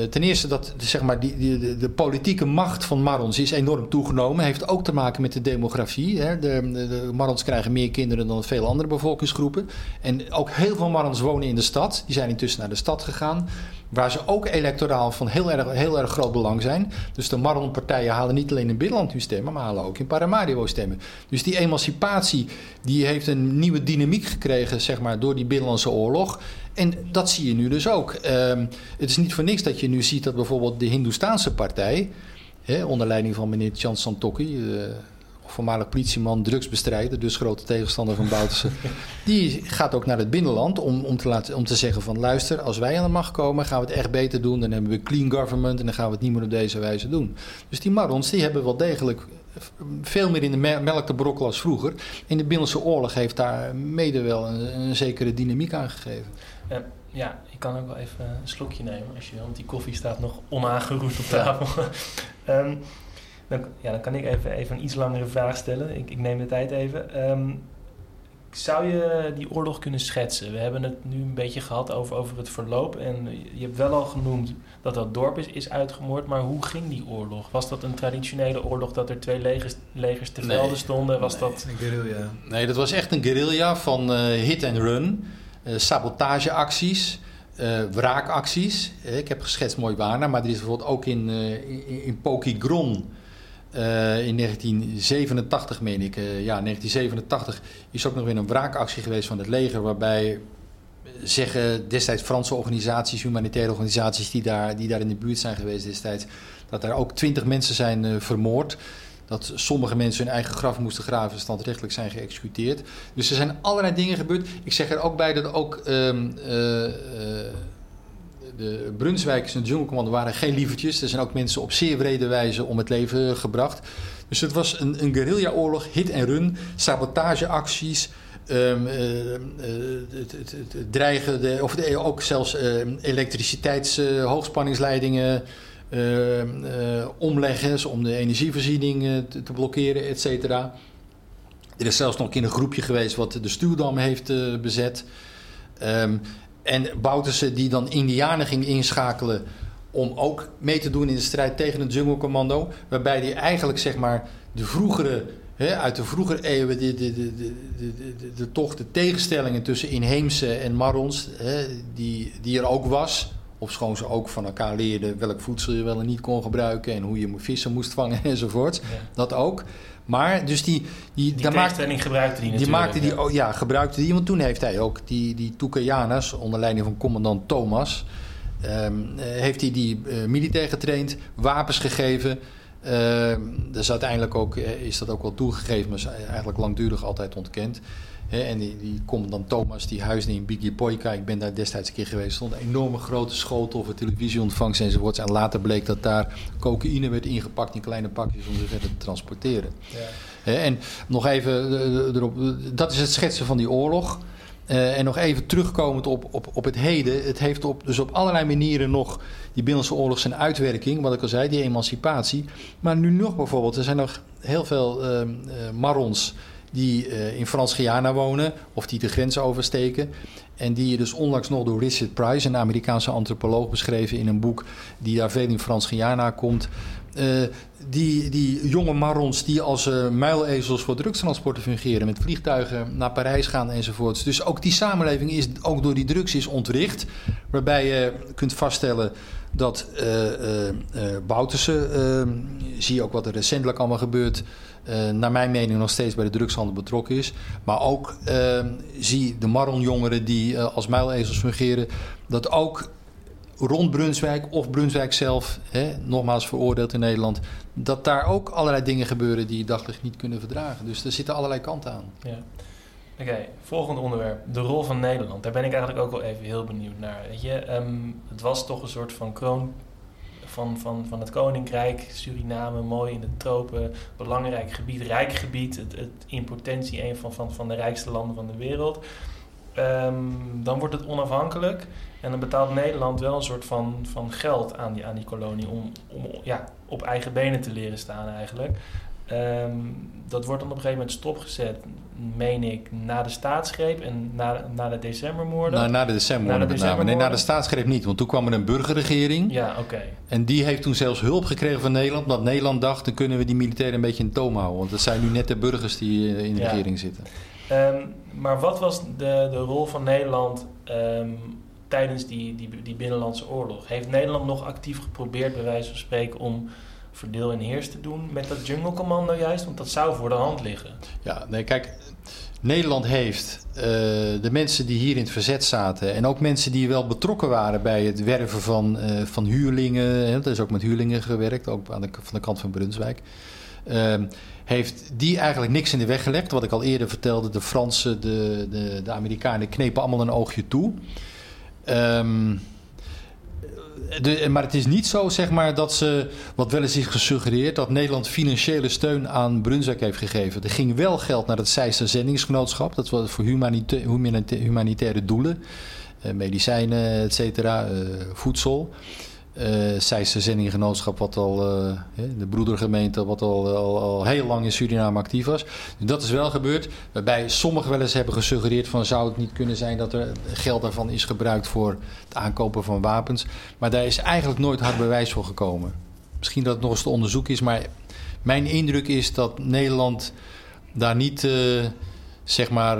ten eerste dat zeg maar, die, die, de, de, politieke macht van Marons is enorm toegenomen. Heeft ook te maken met de demografie. Hè. De, de, Marons krijgen meer kinderen dan veel andere bevolkingsgroepen. En ook heel veel Marons wonen in de stad. Die zijn intussen naar de stad gegaan. Waar ze ook electoraal van heel erg, heel erg groot belang zijn. Dus de Marron-partijen halen niet alleen in binnenland hun stemmen, maar halen ook in Paramaribo stemmen. Dus die emancipatie die heeft een nieuwe dynamiek gekregen zeg maar, door die binnenlandse oorlog. En dat zie je nu dus ook. Um, het is niet voor niks dat je nu ziet dat bijvoorbeeld de Hindoestaanse partij, hè, onder leiding van meneer Chan Santokhi, uh, voormalig politieman, drugsbestrijder, dus grote tegenstander van Bouterse, [laughs] die gaat ook naar het binnenland om, om, te laten, om te zeggen van luister, als wij aan de macht komen, gaan we het echt beter doen. Dan hebben we clean government en dan gaan we het niet meer op deze wijze doen. Dus die Marons die hebben wel degelijk veel meer in de melk te brokkelen als vroeger. In de Binnenlandse Oorlog heeft daar mede wel een, een zekere dynamiek aangegeven. Uh, ja, ik kan ook wel even een slokje nemen als je, want die koffie staat nog onaangeroerd op tafel. um, [laughs] dan, ja, dan kan ik even, even een iets langere vraag stellen. Ik, ik neem de tijd even. Um, zou je die oorlog kunnen schetsen? We hebben het nu een beetje gehad over, over het verloop. En je hebt wel al genoemd dat dat dorp is, is uitgemoord. Maar hoe ging die oorlog? Was dat een traditionele oorlog dat er twee legers, legers te velden nee, stonden? Was nee, dat... een guerrilla. Nee, dat was echt een guerrilla van uh, hit and run. Uh, sabotageacties. Uh, wraakacties. ik heb geschetst mooi waarna, maar er is bijvoorbeeld ook in, in, in Pokigron... Uh, in 1987, meen ik, uh, ja, 1987 is ook nog weer een wraakactie geweest van het leger, waarbij zeggen destijds Franse organisaties, humanitaire organisaties die daar, die daar in de buurt zijn geweest destijds, dat daar ook twintig mensen zijn vermoord. Dat sommige mensen hun eigen graf moesten graven, standrechtelijk zijn geëxecuteerd. Dus er zijn allerlei dingen gebeurd. Ik zeg er ook bij dat ook um, de Brunswijkers en Jungle waren geen lievertjes. Er zijn ook mensen op zeer wrede wijze om het leven gebracht. Dus het was een, een guerrilla-oorlog, hit en run, sabotageacties. Um, het, het, het, dreigen, de, of ook zelfs uh, elektriciteitshoogspanningsleidingen omleggen om de energievoorziening te, blokkeren, et cetera. Er is zelfs nog een keer een groepje geweest wat de Stuwdam heeft bezet. En Bouterse die dan Indianen ging inschakelen om ook mee te doen in de strijd tegen het Jungle Commando. Waarbij hij eigenlijk zeg maar de vroegere, hè, uit de vroegere eeuwen, de, de, de, de, de, de, toch de tegenstellingen tussen inheemse en Marons, hè, die, die er ook was. Of schoon ze ook van elkaar leerden welk voedsel je wel en niet kon gebruiken en hoe je vissen moest vangen [laughs] enzovoort. Ja. Dat ook. Maar dus die... Die, die gebruikte die Die maakte die, oh, ja, gebruikte die. Want toen heeft hij ook die, die onder leiding van commandant Thomas... Um, heeft hij die uh, militair getraind, wapens gegeven... Uh, dus uiteindelijk ook, is dat ook wel toegegeven, maar is eigenlijk langdurig altijd ontkend. He, en die, die commandant Thomas, die huisde in Biggie Poika. Ik ben daar destijds een keer geweest. stond een enorme grote schotel voor televisieontvangst enzovoorts. En later bleek dat daar cocaïne werd ingepakt in kleine pakjes om ze verder te transporteren. Ja. He, en nog even erop, dat is het schetsen van die oorlog. Uh, en nog even terugkomend op, op, op het heden. Het heeft op, dus op allerlei manieren nog die Binnenlandse oorlog zijn uitwerking. Wat ik al zei, die emancipatie. Maar nu nog bijvoorbeeld, er zijn nog heel veel uh, uh, marons die uh, in Frans-Guyana wonen of die de grens oversteken. En die dus onlangs nog door Richard Price, een Amerikaanse antropoloog, beschreven in een boek die daar veel in Frans-Guyana komt. Uh, die, die jonge marrons die als uh, muilezels voor drugstransporten fungeren, met vliegtuigen naar Parijs gaan enzovoorts. Dus ook die samenleving is ook door die drugs is ontwricht. Waarbij je kunt vaststellen dat uh, zie je ook wat er recentelijk allemaal gebeurt, naar mijn mening nog steeds bij de drugshandel betrokken is. Maar ook zie de marronjongeren die als muilezels fungeren, dat ook rond Brunswijk of Brunswijk zelf, hè, nogmaals veroordeeld in Nederland, dat daar ook allerlei dingen gebeuren die je daglicht niet kunnen verdragen. Dus er zitten allerlei kanten aan. Ja. Oké, volgende onderwerp. De rol van Nederland. Daar ben ik eigenlijk ook wel even heel benieuwd naar. Weet je, ehm, het was toch een soort van kroon van, van, van het Koninkrijk, Suriname, mooi in de tropen, belangrijk gebied, rijk gebied, het, het in potentie een van, van, van de rijkste landen van de wereld. Ehm, dan wordt het onafhankelijk en dan betaalt Nederland wel een soort van, van geld aan die, aan die kolonie om, om ja, op eigen benen te leren staan eigenlijk. Ehm, dat wordt dan op een gegeven moment stopgezet, meen ik, na de staatsgreep en na, na de decembermoorden. Nou, na de decembermoorden met name. Nee, na de staatsgreep niet, want toen kwam er een burgerregering. Ja, oké. En die heeft toen zelfs hulp gekregen van Nederland, omdat Nederland dacht, dan kunnen we die militairen een beetje in toom houden. Want dat zijn nu net de burgers die in de regering zitten. Um, maar wat was de, de rol van Nederland um, tijdens die, die, die binnenlandse oorlog? Heeft Nederland nog actief geprobeerd, bij wijze van spreken, om verdeel en heers te doen met dat jungle commando juist? Want dat zou voor de hand liggen. Ja, nee, kijk, Nederland heeft uh, de mensen die hier in het verzet zaten en ook mensen die wel betrokken waren bij het werven van, uh, van huurlingen, hè, er is ook met huurlingen gewerkt, ook aan de, van de kant van Brunswijk. Uh, heeft die eigenlijk niks in de weg gelegd. Wat ik al eerder vertelde, de Fransen, de, de, de Amerikanen knepen allemaal een oogje toe. De, maar het is niet zo, zeg maar, dat ze, wat wel eens is gesuggereerd, dat Nederland financiële steun aan Brunswijk heeft gegeven. Er ging wel geld naar het Zeisser Zendingsgenootschap, dat was voor humanita humanitaire doelen, uh, medicijnen, et cetera, uh, voedsel. Uh, Zeisse Zendinggenootschap, wat al, uh, de broedergemeente, wat al, al, al, heel lang in Suriname actief was. Dus dat is wel gebeurd. Waarbij sommigen wel eens hebben gesuggereerd van zou het niet kunnen zijn dat er geld daarvan is gebruikt voor het aankopen van wapens. Maar daar is eigenlijk nooit hard bewijs voor gekomen. Misschien dat het nog eens te onderzoek is, maar mijn indruk is dat Nederland daar niet, zeg maar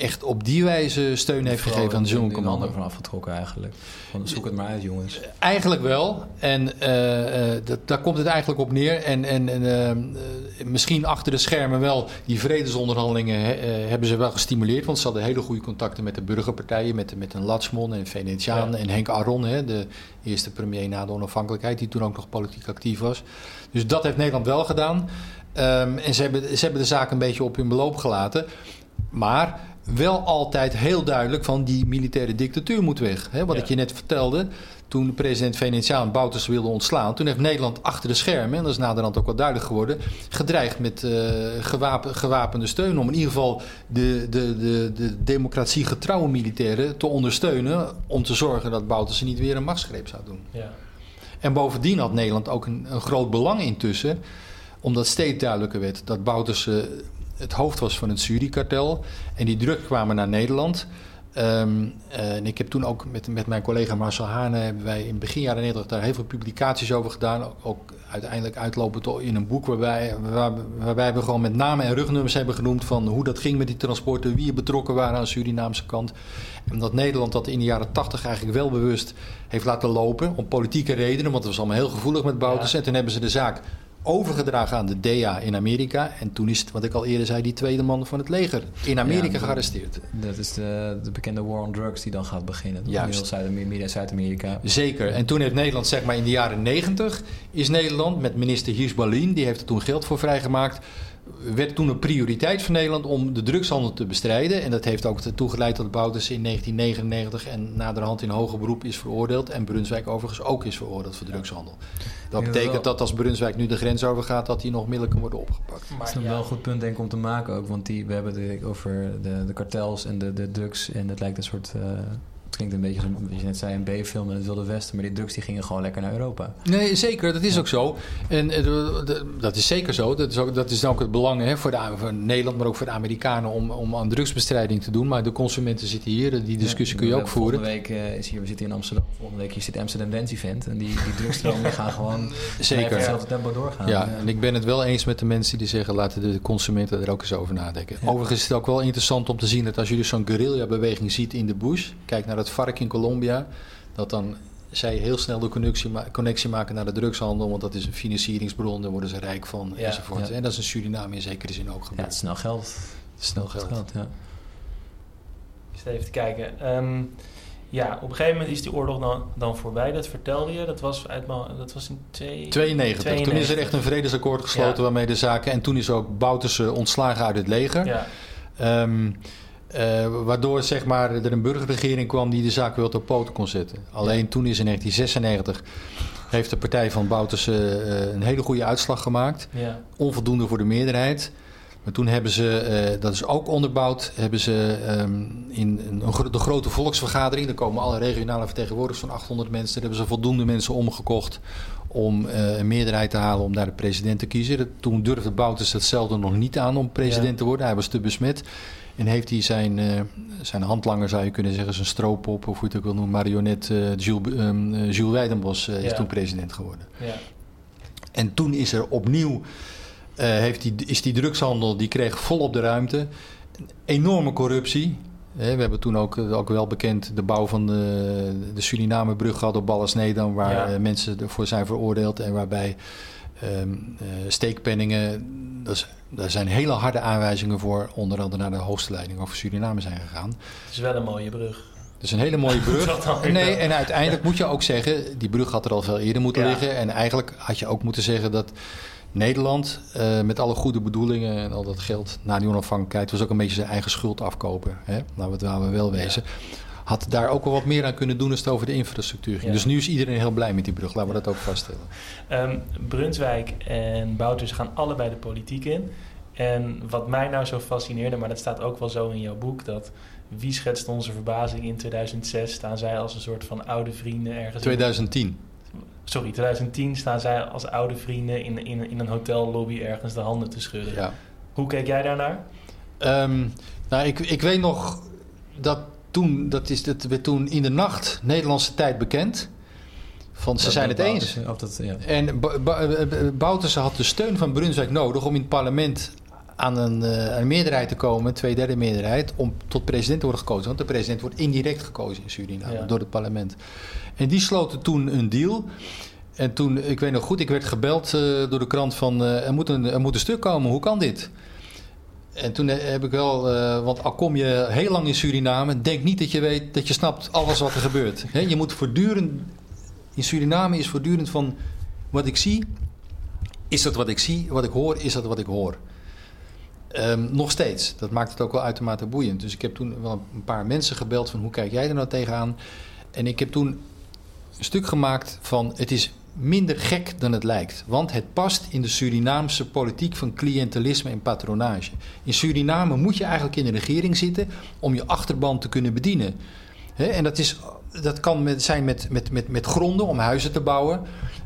echt op die wijze steun heeft gegeven aan de Jungle Commando. Er van afgetrokken eigenlijk. Van, zoek het maar uit, jongens. Eigenlijk wel. En uh, uh, dat, daar komt het eigenlijk op neer. En, en, uh, misschien achter de schermen wel die vredesonderhandelingen hebben ze wel gestimuleerd. Want ze hadden hele goede contacten met de burgerpartijen. Met, met een Latsmon en Venetiaan ja. en Henk Aron. Hè, de eerste premier na de onafhankelijkheid. Die toen ook nog politiek actief was. Dus dat heeft Nederland wel gedaan. Um, en ze hebben, ze hebben de zaak een beetje op hun beloop gelaten. Maar wel altijd heel duidelijk van die militaire dictatuur moet weg. Hè, wat ja. ik je net vertelde, toen president Venetiaan Bouters wilde ontslaan... toen heeft Nederland achter de schermen, en dat is naderhand ook wel duidelijk geworden... gedreigd met uh, gewapen, gewapende steun om in ieder geval de, de, de, de democratie getrouwe militairen te ondersteunen... om te zorgen dat Bouters niet weer een machtsgreep zou doen. Ja. En bovendien had Nederland ook een, een groot belang intussen... omdat steeds duidelijker werd dat Bouters... Het hoofd was van het Suri-kartel. En die druk kwamen naar Nederland. Um, en ik heb toen ook met, met mijn collega Marcel Hane... hebben wij in begin jaren 90 daar heel veel publicaties over gedaan. Ook uiteindelijk uitlopend in een boek... Waarbij, waar, waarbij we gewoon met namen en rugnummers hebben genoemd... van hoe dat ging met die transporten... wie er betrokken waren aan de Surinaamse kant. En dat Nederland dat in de jaren 80 eigenlijk wel bewust heeft laten lopen... om politieke redenen, want het was allemaal heel gevoelig met Bouters. Ja. En toen hebben ze de zaak overgedragen aan de DEA in Amerika. En toen is het, wat ik al eerder zei, die tweede man van het leger in Amerika ja, gearresteerd. Dat is de, de, bekende war on drugs die dan gaat beginnen. Juist. Zuid-Amerika. Zeker. En toen heeft Nederland, zeg maar in de jaren negentig, is Nederland met minister Hiers Balin, die heeft er toen geld voor vrijgemaakt werd toen een prioriteit van Nederland om de drugshandel te bestrijden. En dat heeft ook ertoe geleid dat Bouters in 1999 en naderhand in hoger beroep is veroordeeld. En Brunswijk overigens ook is veroordeeld voor drugshandel. Dat betekent dat als Brunswijk nu de grens overgaat, dat hij nog middelijk kan worden opgepakt. Maar dat is een ja. wel een goed punt denk ik om te maken ook. Want die, we hebben het over de, de kartels en de, de drugs. En het lijkt een soort... Uh, klinkt een beetje, zoals je net zei, een B-film in het Wilde Westen. Maar die drugs die gingen gewoon lekker naar Europa. Nee, zeker. Dat is ook zo. En eh, dat is zeker zo. Dat is ook, dat is ook het belang hè, voor, de, voor Nederland, maar ook voor de Amerikanen om, om aan drugsbestrijding te doen. Maar de consumenten zitten hier. Die discussie kun je ook voeren. Volgende week eh, is hier, we zitten in Amsterdam. Volgende week hier zit Amsterdam Dance Event. En die, die drugstromen die gaan gewoon [laughs] Zeker. hetzelfde tempo doorgaan. Ja, en ik ben het wel eens met de mensen die zeggen... laten de consumenten er ook eens over nadenken. Ja. Overigens is het ook wel interessant om te zien... dat als je dus zo'n guerrilla-beweging ziet in de bush... kijk naar het vark in Colombia... dat dan zij heel snel de connectie, ma- connectie maken naar de drugshandel... want dat is een financieringsbron, daar worden ze rijk van, Ja, enzovoort. ja. En dat is in Suriname in zekere zin ook Ja, het gebeurd. is snel geld. Snel geld. geld ja. Dus even te kijken. Ehm, ja, op een gegeven moment is die oorlog dan, dan voorbij. Dat vertelde je. Dat was, uit, dat was in twee... 92. Toen is er 92. echt een vredesakkoord gesloten Ja. waarmee de zaken... en toen is ook Bouterse ontslagen uit het leger... Ja, Ehm, eh, waardoor zeg maar, er een burgerregering kwam die de zaak weer op poten kon zetten. Alleen toen is in 1996 heeft de partij van Bouterse eh, een hele goede uitslag gemaakt. ja, Onvoldoende voor de meerderheid. Maar toen hebben ze, eh, dat is ook onderbouwd, hebben ze ehm, in een, de grote volksvergadering, daar komen alle regionale vertegenwoordigers van 800 mensen, daar hebben ze voldoende mensen omgekocht om een meerderheid te halen om daar de president te kiezen. Dat- Toen durfde Bouters hetzelfde nog niet aan om president Ja. te worden. Hij was te besmet. En heeft hij zijn, eh, zijn handlanger, zou je kunnen zeggen, zijn stroopop, of hoe je het ook wil noemen, marionet eh, Jules, eh, Jules Weidenbos is toen president geworden. ja. En toen is er opnieuw, heeft die, is die drugshandel, die kreeg volop de ruimte. Een enorme corruptie. We hebben toen ook, ook wel bekend de bouw van de, de Suriname-brug gehad op Ballas-Nedam... waar Ja. mensen ervoor zijn veroordeeld en waarbij eh, steekpenningen... Dat is, daar zijn hele harde aanwijzingen voor, onder andere naar de hoogste leiding over Suriname zijn gegaan. Het is wel een mooie brug. Het is een hele mooie [laughs] brug. Nee, en uiteindelijk moet je ook zeggen, die brug had er al veel eerder moeten Ja. liggen. En eigenlijk had je ook moeten zeggen dat Nederland, eh, met alle goede bedoelingen en al dat geld na die onafhankelijkheid, was ook een beetje zijn eigen schuld afkopen. Hè? Laten we het waar we wel wezen. Had daar ook wel wat meer aan kunnen doen als het over de infrastructuur ging. Ja. Dus nu is iedereen heel blij met die brug. Laten we dat ook vaststellen. Ehm, Brunswijk en Bouters gaan allebei de politiek in. En wat mij nou zo fascineerde, maar dat staat ook wel zo in jouw boek, dat wie schetst onze verbazing in 2006 staan zij als een soort van oude vrienden ergens. in- 2010. sorry, 2010 staan zij als oude vrienden in, in, in een hotellobby ergens de handen te schudden. Ja. Hoe keek jij daarnaar? Ehm, nou, ik, ik weet nog dat toen, dat is, dat werd toen in de nacht Nederlandse tijd bekend. Van ze Dat- zijn het eens. dat, ja. En Ba- eh, eh, Bouterse had de steun van Brunswijk nodig om in het parlement aan een, eh, een meerderheid te komen, een tweederde meerderheid, om tot president te worden gekozen. Want de president wordt indirect gekozen in Suriname Ja. door het parlement. En die sloten toen een deal. En toen, ik weet nog goed, ik werd gebeld eh, door de krant van eh, er, moet een, er moet een stuk komen, hoe kan dit? En toen heb ik wel, eh, want al kom je heel lang in Suriname, denk niet dat je weet, dat je snapt alles wat er gebeurt. Je moet voortdurend, in Suriname is voortdurend van wat ik zie, is dat wat ik zie, wat ik hoor, is dat wat ik hoor. Ehm, nog steeds. Dat maakt het ook wel uitermate boeiend. Dus ik heb toen wel een paar mensen gebeld van hoe kijk jij er nou tegenaan? En ik heb toen een stuk gemaakt van het is minder gek dan het lijkt. Want het past in de Surinaamse politiek van cliëntelisme en patronage. In Suriname moet je eigenlijk in de regering zitten om je achterban te kunnen bedienen. En dat, is, dat kan met, zijn met, met, met, met gronden om huizen te bouwen,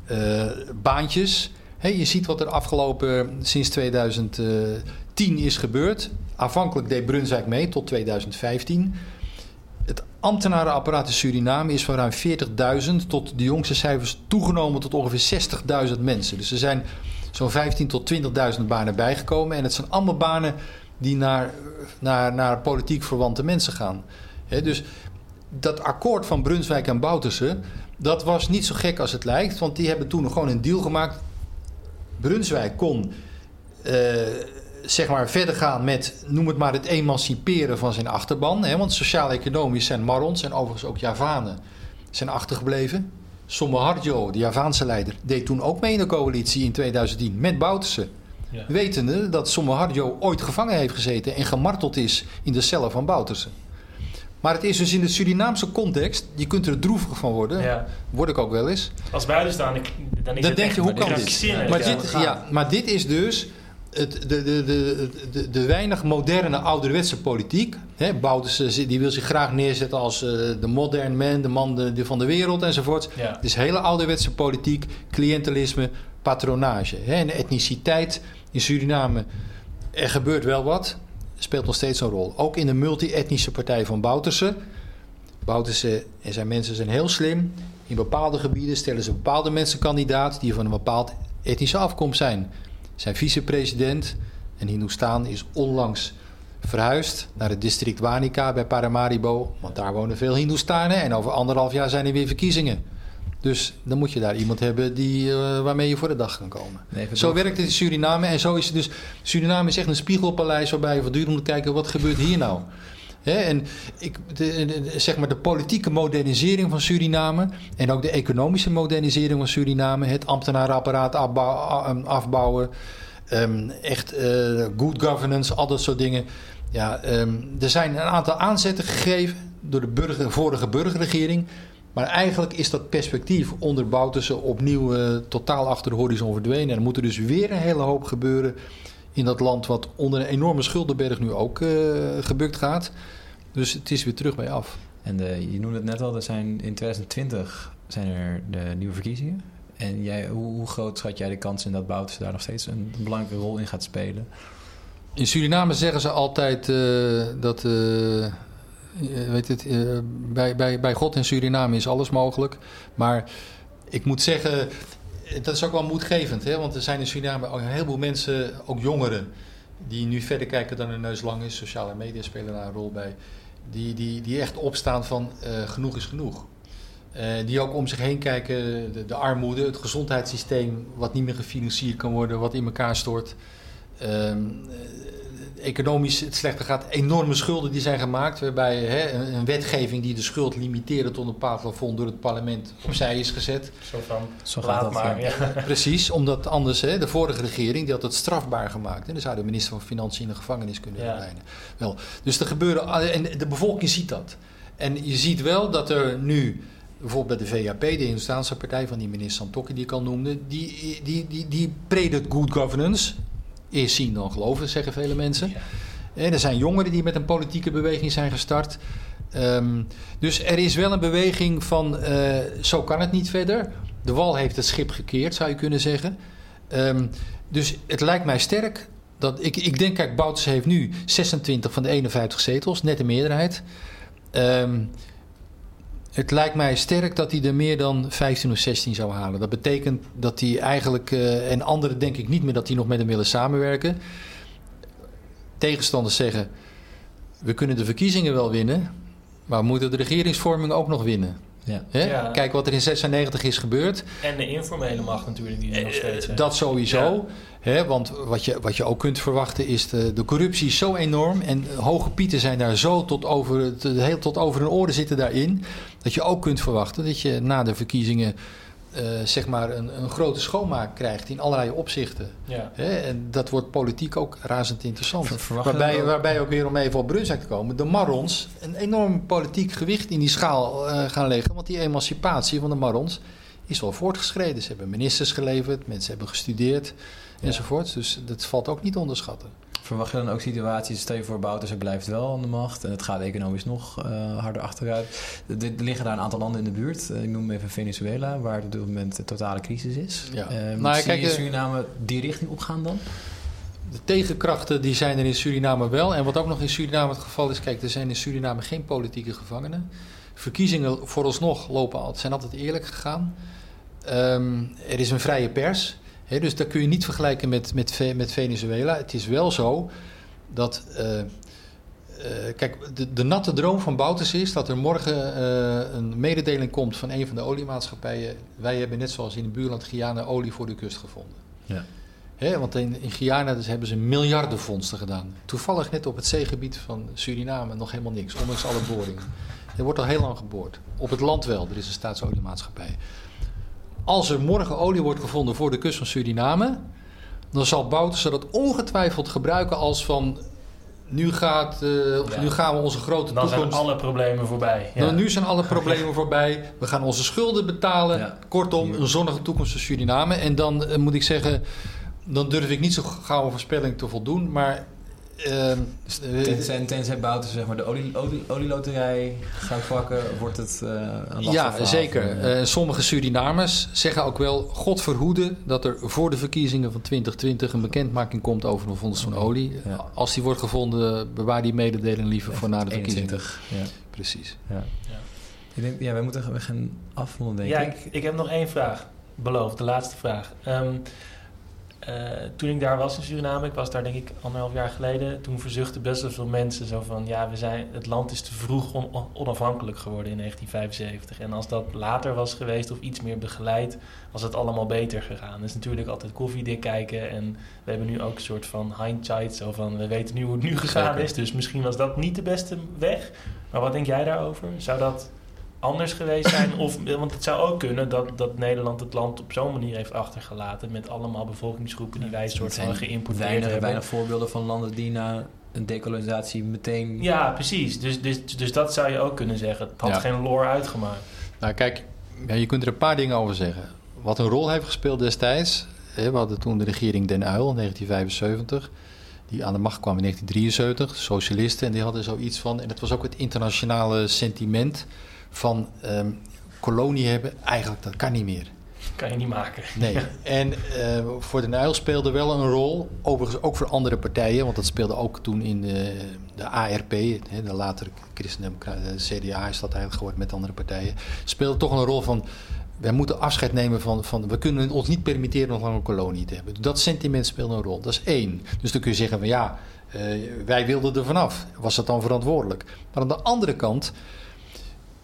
eh, baantjes. Je ziet wat er afgelopen sinds 2010 is gebeurd. Aanvankelijk deed Brunswijk mee tot 2015. Het ambtenarenapparaat in Suriname is van ruim 40.000 tot de jongste cijfers toegenomen tot ongeveer 60.000 mensen. Dus er zijn zo'n 15.000 tot 20.000 banen bijgekomen. En het zijn allemaal banen die naar, naar, naar politiek verwante mensen gaan. Dus dat akkoord van Brunswijk en Bouterse, dat was niet zo gek als het lijkt. Want die hebben toen gewoon een deal gemaakt. Brunswijk kon eh, zeg maar verder gaan met, noem het maar, het emanciperen van zijn achterban. Hè? Want sociaal-economisch zijn Marons en overigens ook Javanen zijn achtergebleven. Somoharjo, de Javaanse leider, deed toen ook mee in de coalitie in 2010 met Bouterse. Ja. Wetende dat Somoharjo ooit gevangen heeft gezeten en gemarteld is in de cellen van Bouterse. Maar het is dus in de Surinaamse context, je kunt er droevig van worden, Ja. word ik ook wel eens. Als buitenstaander, dan is Dan het denk echt je, hoe kan dit? Maar dit, ja, maar dit is dus het, de, de, de, de, de weinig moderne ouderwetse politiek. Hè, Bouterse die wil zich graag neerzetten als eh, de modern man, de man de, de van de wereld enzovoort. Ja. Het is hele ouderwetse politiek, cliëntelisme, patronage. Hè, en etniciteit in Suriname, er gebeurt wel wat, speelt nog steeds een rol. Ook in de multi-etnische partij van Bouterse. Bouterse en zijn mensen zijn heel slim. In bepaalde gebieden stellen ze bepaalde mensen kandidaat die van een bepaald etnische afkomst zijn. Zijn vicepresident, en Hindustan, is onlangs verhuisd naar het district Wanika bij Paramaribo. Want daar wonen veel Hindustanen en over anderhalf jaar zijn er weer verkiezingen. Dus dan moet je daar iemand hebben die, eh, waarmee je voor de dag kan komen. Nee, Zo werkt het in Suriname en zo is het dus. Suriname is echt een spiegelpaleis waarbij je voortdurend moet kijken wat gebeurt hier nou. En ik, de, zeg maar de politieke modernisering van Suriname en ook de economische modernisering van Suriname, het ambtenarenapparaat a- afbouwen, ehm, echt eh, good governance, al dat soort dingen. Ja, ehm, er zijn een aantal aanzetten gegeven door de burger, vorige burgerregering. Maar eigenlijk is dat perspectief onder Bouterse opnieuw eh, totaal achter de horizon verdwenen. En er moet er dus weer een hele hoop gebeuren in dat land wat onder een enorme schuldenberg nu ook eh, gebukt gaat. Dus het is weer terug bij af. En de, je noemde het net al, er zijn in 2020 zijn er de nieuwe verkiezingen. En jij, hoe, hoe groot schat jij de kans in dat Bouterse daar nog steeds een belangrijke rol in gaat spelen? In Suriname zeggen ze altijd eh, dat eh, eh, weet het, eh, bij, bij, bij God en Suriname is alles mogelijk. Maar ik moet zeggen, eh, dat is ook wel moedgevend. Hè? Want er zijn in Suriname ook een heleboel mensen, ook jongeren, die nu verder kijken dan hun neus lang is. Sociale media spelen daar een rol bij. Die, die, die echt opstaan van eh, genoeg is genoeg. Eh, die ook om zich heen kijken, de, de armoede, het gezondheidssysteem, wat niet meer gefinancierd kan worden, wat in elkaar stort. Ehm, eh, economisch het slechter gaat. Enorme schulden die zijn gemaakt, waarbij hè, een, een wetgeving die de schuld limiteerde tot een bepaald plafond door het parlement opzij is gezet. Zo van, Zo gaat laat dat, maar. ja. Ja. [laughs] Precies, omdat anders hè, de vorige regering die had het strafbaar gemaakt. En dan zou de minister van Financiën in de gevangenis kunnen Ja. verdwijnen. Wel, dus er gebeuren, en de bevolking ziet dat. En je ziet wel dat er nu, bijvoorbeeld bij de VAP, de Hindustaanse partij van die minister Santokki die ik al noemde, die, die, die, die predikt good governance. Eerst zien dan geloven, zeggen vele mensen. Ja. En er zijn jongeren die met een politieke beweging zijn gestart. Ehm, dus er is wel een beweging van eh, zo kan het niet verder. De wal heeft het schip gekeerd, zou je kunnen zeggen. Ehm, dus het lijkt mij sterk. Dat, ik, ik denk, kijk, Bouts heeft nu 26 van de 51 zetels, net een meerderheid. Ehm, het lijkt mij sterk dat hij er meer dan 15 of 16 zou halen. Dat betekent dat hij eigenlijk, eh, en anderen denk ik niet meer dat hij nog met hem willen samenwerken. Tegenstanders zeggen, we kunnen de verkiezingen wel winnen, maar we moeten de regeringsvorming ook nog winnen. Ja. Ja. Kijk wat er in 96 is gebeurd. En de informele macht natuurlijk, die er nog steeds Eh, is. Dat sowieso. Hè, want wat je, wat je ook kunt verwachten is de, de corruptie is zo enorm. En hoge pieten zijn daar zo tot over, het- heel tot over hun oren zitten daarin. Dat je ook kunt verwachten dat je na de verkiezingen zeg maar een, een grote schoonmaak krijgt in allerlei opzichten. Ja. Hè, en dat wordt politiek ook razend interessant. Verwacht Waarbij, ook? waarbij ook weer om even op Brunswijk te komen, de Marrons een enorm politiek gewicht in die schaal eh, gaan leggen. Want die emancipatie van de Marrons is wel voortgeschreden. Ze hebben ministers geleverd, mensen hebben gestudeerd enzovoort. Dus dat valt ook niet te onderschatten. Verwacht je dan ook situaties, stel je voor Bouterse blijft wel aan de macht en het gaat economisch nog eh, harder achteruit. Er liggen daar een aantal landen in de buurt, Eh, ik noem even Venezuela, waar op dit moment een totale crisis is. Ja. Eh, Nou, zie kijk, je Suriname die richting opgaan dan? De tegenkrachten die zijn er in Suriname wel. En wat ook nog in Suriname het geval is, kijk, er zijn in Suriname geen politieke gevangenen. Verkiezingen vooralsnog lopen al, zijn altijd eerlijk gegaan. Ehm, er is een vrije pers. Dus dat kun je niet vergelijken met, met, met Venezuela. Het is wel zo dat. eh, eh, kijk, de, de natte droom van Bouters is dat er morgen eh, een mededeling komt van een van de oliemaatschappijen. Wij hebben net zoals in het buurland Guyana olie voor de kust gevonden. Ja. Want in, in Guyana dus hebben ze miljarden vondsten gedaan. Toevallig net op het zeegebied van Suriname nog helemaal niks, ondanks alle boringen. Er wordt al heel lang geboord. Op het land wel, er is een staatsoliemaatschappij. Als er morgen olie wordt gevonden voor de kust van Suriname, dan zal Bouterse dat ongetwijfeld gebruiken als van nu, gaat, eh, Ja. nu gaan we onze grote Dan zijn toekomst. alle problemen voorbij. Ja. Nu zijn alle problemen [laughs] voorbij. We gaan onze schulden betalen. Ja. Kortom, een zonnige toekomst voor Suriname. En dan eh, moet ik zeggen, dan durf ik niet zo gauw een voorspelling te voldoen. Maar ehm, tenzij, tenzij Bouten zeg maar de olie, olie, olieloterij gaat pakken, wordt het eh, een lastig ja, verhaal zeker. eh, sommige Surinamers zeggen ook wel... God verhoede dat er voor de verkiezingen van 2020... een bekendmaking komt over een fonds van olie. Ja. Als die wordt gevonden, bewaar die mededeling liever voor na de verkiezingen. 21. Ja. Precies. Ja. Ja. Ik denk, ja, wij moeten we gaan afronden, denk ja, ik. ik, ik heb nog één vraag. Beloofd, de laatste vraag. Ehm, eh, toen ik daar was in Suriname, ik was daar denk ik anderhalf jaar geleden, toen verzuchten best wel veel mensen zo van, ja, we zijn, het land is te vroeg on- on- onafhankelijk geworden in 1975. En als dat later was geweest of iets meer begeleid, was het allemaal beter gegaan. Dus natuurlijk altijd koffiedik kijken en we hebben nu ook een soort van hindsight, zo van, we weten nu hoe het nu gegaan Zeker. is, dus misschien was dat niet de beste weg. Maar wat denk jij daarover? Zou dat anders geweest zijn? Of, want het zou ook kunnen dat, dat Nederland het land op zo'n manier heeft achtergelaten... met allemaal bevolkingsgroepen die wij een soort van geïmporteerd weinig, hebben. weinig voorbeelden van landen die na een decolonisatie meteen... Ja, precies. Dus, dus, dus dat zou je ook kunnen zeggen. Het had Ja. geen lore uitgemaakt. Nou kijk, ja, je kunt er een paar dingen over zeggen. Wat een rol heeft gespeeld destijds... Hè, we hadden toen de regering Den Uyl in 1975... die aan de macht kwam in 1973, socialisten... en die hadden zoiets van... en dat was ook het internationale sentiment... van ehm, kolonie hebben, eigenlijk dat kan niet meer. Kan je niet maken. Nee, [laughs] en eh, voor Den Uyl speelde wel een rol, overigens ook voor andere partijen, want dat speelde ook toen in de, de ARP, hè, de latere Christendemocraten, de CDA is dat eigenlijk geworden met andere partijen, speelde toch een rol van, wij moeten afscheid nemen van, van we kunnen ons niet permitteren nog lang een kolonie te hebben. Dat sentiment speelde een rol, dat is één. Dus dan kun je zeggen van ja, eh, wij wilden er vanaf, was dat dan verantwoordelijk? Maar aan de andere kant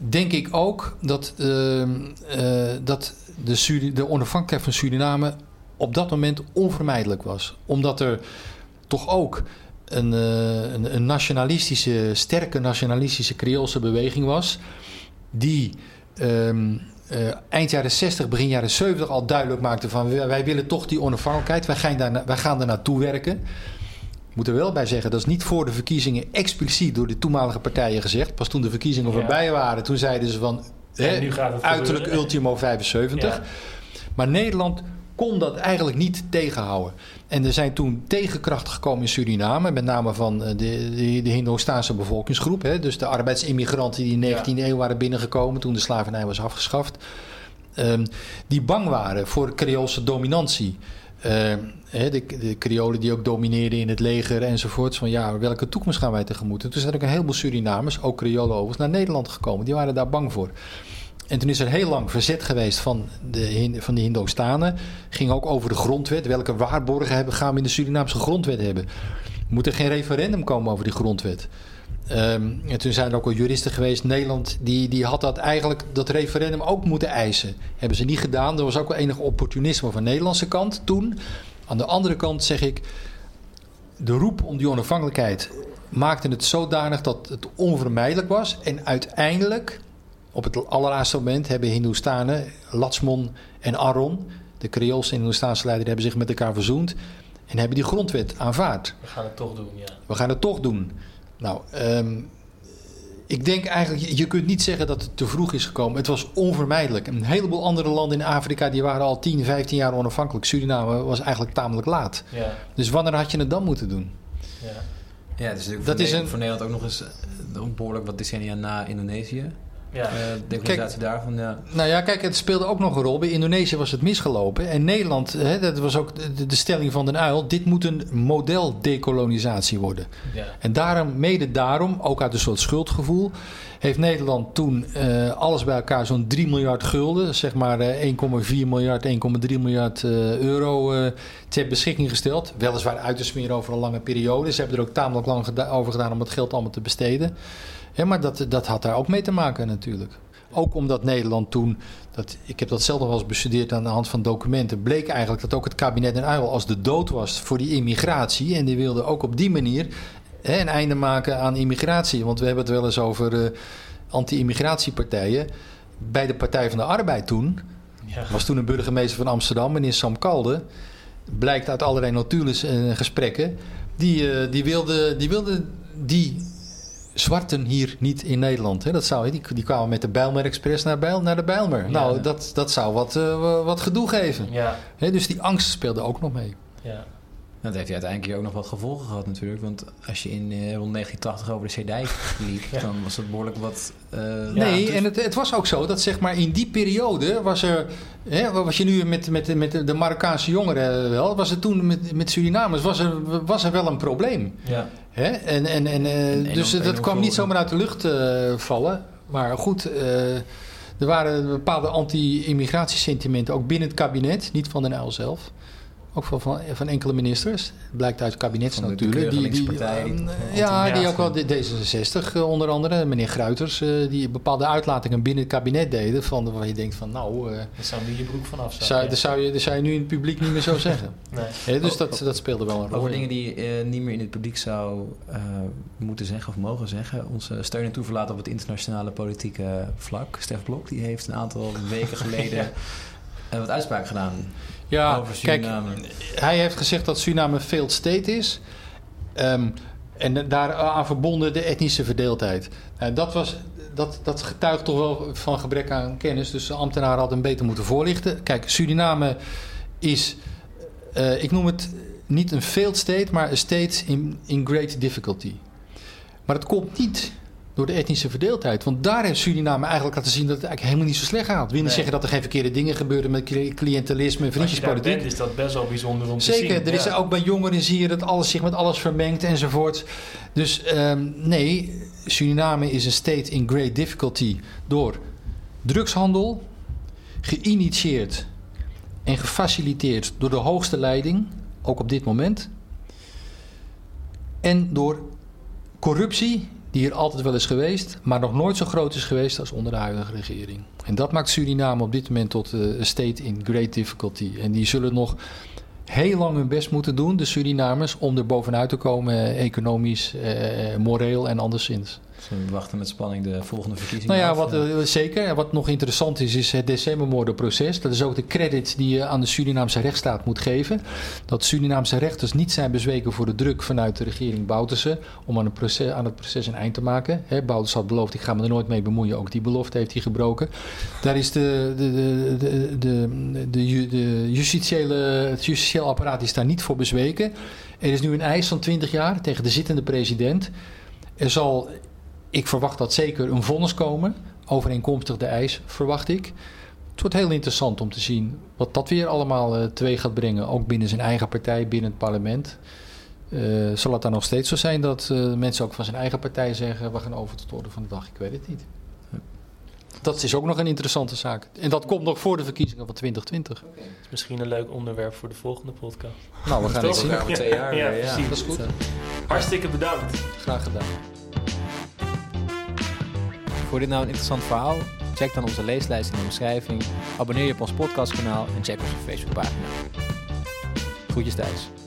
denk ik ook dat, ehm, eh, dat de, de onafhankelijkheid van Suriname op dat moment onvermijdelijk was. Omdat er toch ook een, eh, een, een nationalistische, sterke nationalistische Creoolse beweging was. Die ehm, eh, eind jaren 60, begin jaren 70 al duidelijk maakte van wij, wij willen toch die onafhankelijkheid. Wij gaan, daar, wij gaan daar naartoe werken. Ik moet er wel bij zeggen, dat is niet voor de verkiezingen expliciet door de toenmalige partijen gezegd. Pas toen de verkiezingen Ja. voorbij waren, toen zeiden ze van hè, nu gaat het uiterlijk gebeuren. ultimo 75. Ja. Maar Nederland kon dat eigenlijk niet tegenhouden. En er zijn toen tegenkrachten gekomen in Suriname, met name van eh, de, de, de Hindoestaanse bevolkingsgroep. Hè, dus de arbeidsimmigranten die in de 19e eeuw waren binnengekomen toen de slavernij was afgeschaft. Ehm, die bang waren voor Creoolse dominantie. Hè, de, de Creolen die ook domineerden in het leger enzovoorts. Van ja, welke toekomst gaan wij tegemoet? En toen zijn ook een heleboel Surinamers, ook Creolen overigens, naar Nederland gekomen. Die waren daar bang voor. En toen is er heel lang verzet geweest van de, van de Hindostanen. Ging ook over de grondwet. Welke waarborgen hebben, gaan we in de Surinaamse grondwet hebben? Moet er geen referendum komen over die grondwet? Ehm, en toen zijn er ook al juristen geweest. Nederland die, die had dat eigenlijk dat referendum ook moeten eisen. Hebben ze niet gedaan. Er was ook wel enig opportunisme van de Nederlandse kant toen. Aan de andere kant zeg ik. De roep om die onafhankelijkheid maakte het zodanig dat het onvermijdelijk was. En uiteindelijk, op het allerlaatste moment, hebben Hindoestanen, Latsmon en Aron, de Creoolse en Hindoestaanse leider, hebben zich met elkaar verzoend. En hebben die grondwet aanvaard. We gaan het toch doen, ja. We gaan het toch doen. Nou, ehm, ik denk eigenlijk, je- kunt niet zeggen dat het te vroeg is gekomen. Het was onvermijdelijk. Een heleboel andere landen in Afrika die waren al 10, 15 jaar onafhankelijk. Suriname was eigenlijk tamelijk laat. Ja, Dus wanneer had je het dan moeten doen? ja. Ja, natuurlijk Dat voor, is een- voor Nederland ook nog eens eh, ook behoorlijk wat decennia na Indonesië. Ja. Eh de declaratie daarvan, ja. Nou ja, kijk, het speelde ook nog een rol. Bij Indonesië was het misgelopen. En Nederland, hè, dat was ook de, de stelling van Den Uyl. Dit moet een model-decolonisatie worden. ja. En daarom, mede daarom, ook uit een soort schuldgevoel, heeft Nederland toen eh, alles bij elkaar zo'n 3 miljard gulden, zeg maar eh, 1,4 miljard, 1,3 miljard euro ter beschikking gesteld. Weliswaar uit te smeren over een lange periode. Ze hebben er ook tamelijk lang geda- over gedaan om het geld allemaal te besteden. Ja, maar dat, dat had daar ook mee te maken natuurlijk. Ook omdat Nederland toen, dat, ik heb dat zelf nog wel eens bestudeerd aan de hand van documenten, bleek eigenlijk dat ook het kabinet in Uyl als de dood was voor die immigratie. En die wilde ook op die manier hè, een einde maken aan immigratie. Want we hebben het wel eens over eh, anti-immigratiepartijen. Bij de Partij van de Arbeid toen, ja. was toen een burgemeester van Amsterdam, meneer Sam Kalde. Blijkt uit allerlei notules en gesprekken. Die, eh, die, wilde, die wilde die zwarten hier niet in Nederland. Hè? Dat zou, die, die kwamen met de Bijlmer Express naar, Bijl, naar de Bijlmer. Ja. Nou, dat, dat zou wat, eh, wat gedoe geven. ja. Hè, dus die angst speelde ook nog mee. Ja. Dat heeft hij uiteindelijk ook nog wat gevolgen gehad natuurlijk. Want als je in eh, rond 1980 over de CD liep, Ja. dan was het behoorlijk wat... eh, Nee, dus- en het, het was ook zo dat zeg maar in die periode was er, hè, wat was je nu met, met, met de Marokkaanse jongeren wel, was er toen met, met Surinamers, was er, was er wel een probleem. Ja. Hè? En, en, en, eh, enorm- dus dat enorm kwam niet zomaar uit de lucht eh, vallen. Maar goed, eh, er waren bepaalde anti-immigratiesentimenten ook binnen het kabinet, niet van den Uyl zelf. Ook van, van, van enkele ministers. Het blijkt uit het kabinet Van de- natuurlijk. die eh, toch wel ja, die ook wel de- D66 eh, onder andere. Meneer Gruiters, eh, die bepaalde uitlatingen binnen het kabinet deden. Van, waar je denkt van nou, eh, Daar zou nu je broek vanaf zijn. zou, ja. dat, zou je, dat zou je nu in het publiek niet meer zo [laughs] zeggen. Nee. Dus Oh, dat, dat speelde wel een rol. Over dingen die je eh, niet meer in het publiek zou eh, moeten zeggen of mogen zeggen. Onze steun en toeverlaat op het internationale politieke vlak. Stef Blok die heeft een aantal weken [laughs] geleden Ja. eh, wat uitspraak gedaan Ja, over kijk, Suriname. hij heeft gezegd dat Suriname een failed state is. Ehm, en daaraan verbonden de etnische verdeeldheid. Nou, dat, was, dat, dat getuigt toch wel van gebrek aan kennis. Dus de ambtenaren hadden hem beter moeten voorlichten. Kijk, Suriname is, eh, ik noem het niet een failed state, maar een state in, in great difficulty. Maar het komt niet door de etnische verdeeldheid. Want daar heeft Suriname eigenlijk laten zien dat het eigenlijk helemaal niet zo slecht gaat. Nee. zeggen dat er geen verkeerde dingen gebeuren met cli- cliëntelisme en vriendjespolitiek. bent, is dat best wel bijzonder om te zien. Zeker, er is ook bij jongeren zie je dat alles zich met alles vermengt enzovoort. Dus ehm, nee, Suriname is een state in great difficulty door drugshandel, geïnitieerd en gefaciliteerd door de hoogste leiding, ook op dit moment. En door corruptie, die er altijd wel is geweest, maar nog nooit zo groot is geweest als onder de huidige regering. En dat maakt Suriname op dit moment tot eh, een state in great difficulty. En die zullen nog heel lang hun best moeten doen, de Surinamers, om er bovenuit te komen, eh, economisch, eh, moreel en anderszins. Dus we wachten met spanning de volgende verkiezingen Nou ja, af. wat, Eh, zeker. En wat nog interessant is, is het decembermoordenproces. Dat is ook de credit die je aan de Surinaamse rechtsstaat moet geven. Dat Surinaamse rechters niet zijn bezweken voor de druk vanuit de regering Bouterse om aan het proces, aan het proces een eind te maken. Hè, Bouterse had beloofd, ik ga me er nooit mee bemoeien. Ook die belofte heeft hij gebroken. Daar is de, de, de, de, de, de, de justitiële, het justitieel apparaat is daar niet voor bezweken. Er is nu een eis van 20 jaar tegen de zittende president. Er zal ik verwacht dat zeker een vonnis komen. Overeenkomstig de eis, verwacht ik. Het wordt heel interessant om te zien wat dat weer allemaal eh teweeg gaat brengen. Ook binnen zijn eigen partij, binnen het parlement. Eh, zal het dan nog steeds zo zijn dat eh, mensen ook van zijn eigen partij zeggen... we gaan over tot de orde van de dag? Ik weet het niet. Dat is ook nog een interessante zaak. En dat komt nog voor de verkiezingen van 2020. Dat is misschien een leuk onderwerp voor de volgende podcast. Nou, we gaan het zien. over twee jaar Ja, ja. precies. Dat is goed. Hartstikke bedankt. Graag gedaan. Voor dit nou een interessant verhaal? Check dan onze leeslijst in de beschrijving. Abonneer je op ons podcastkanaal en check onze Facebookpagina. Groetjes thuis.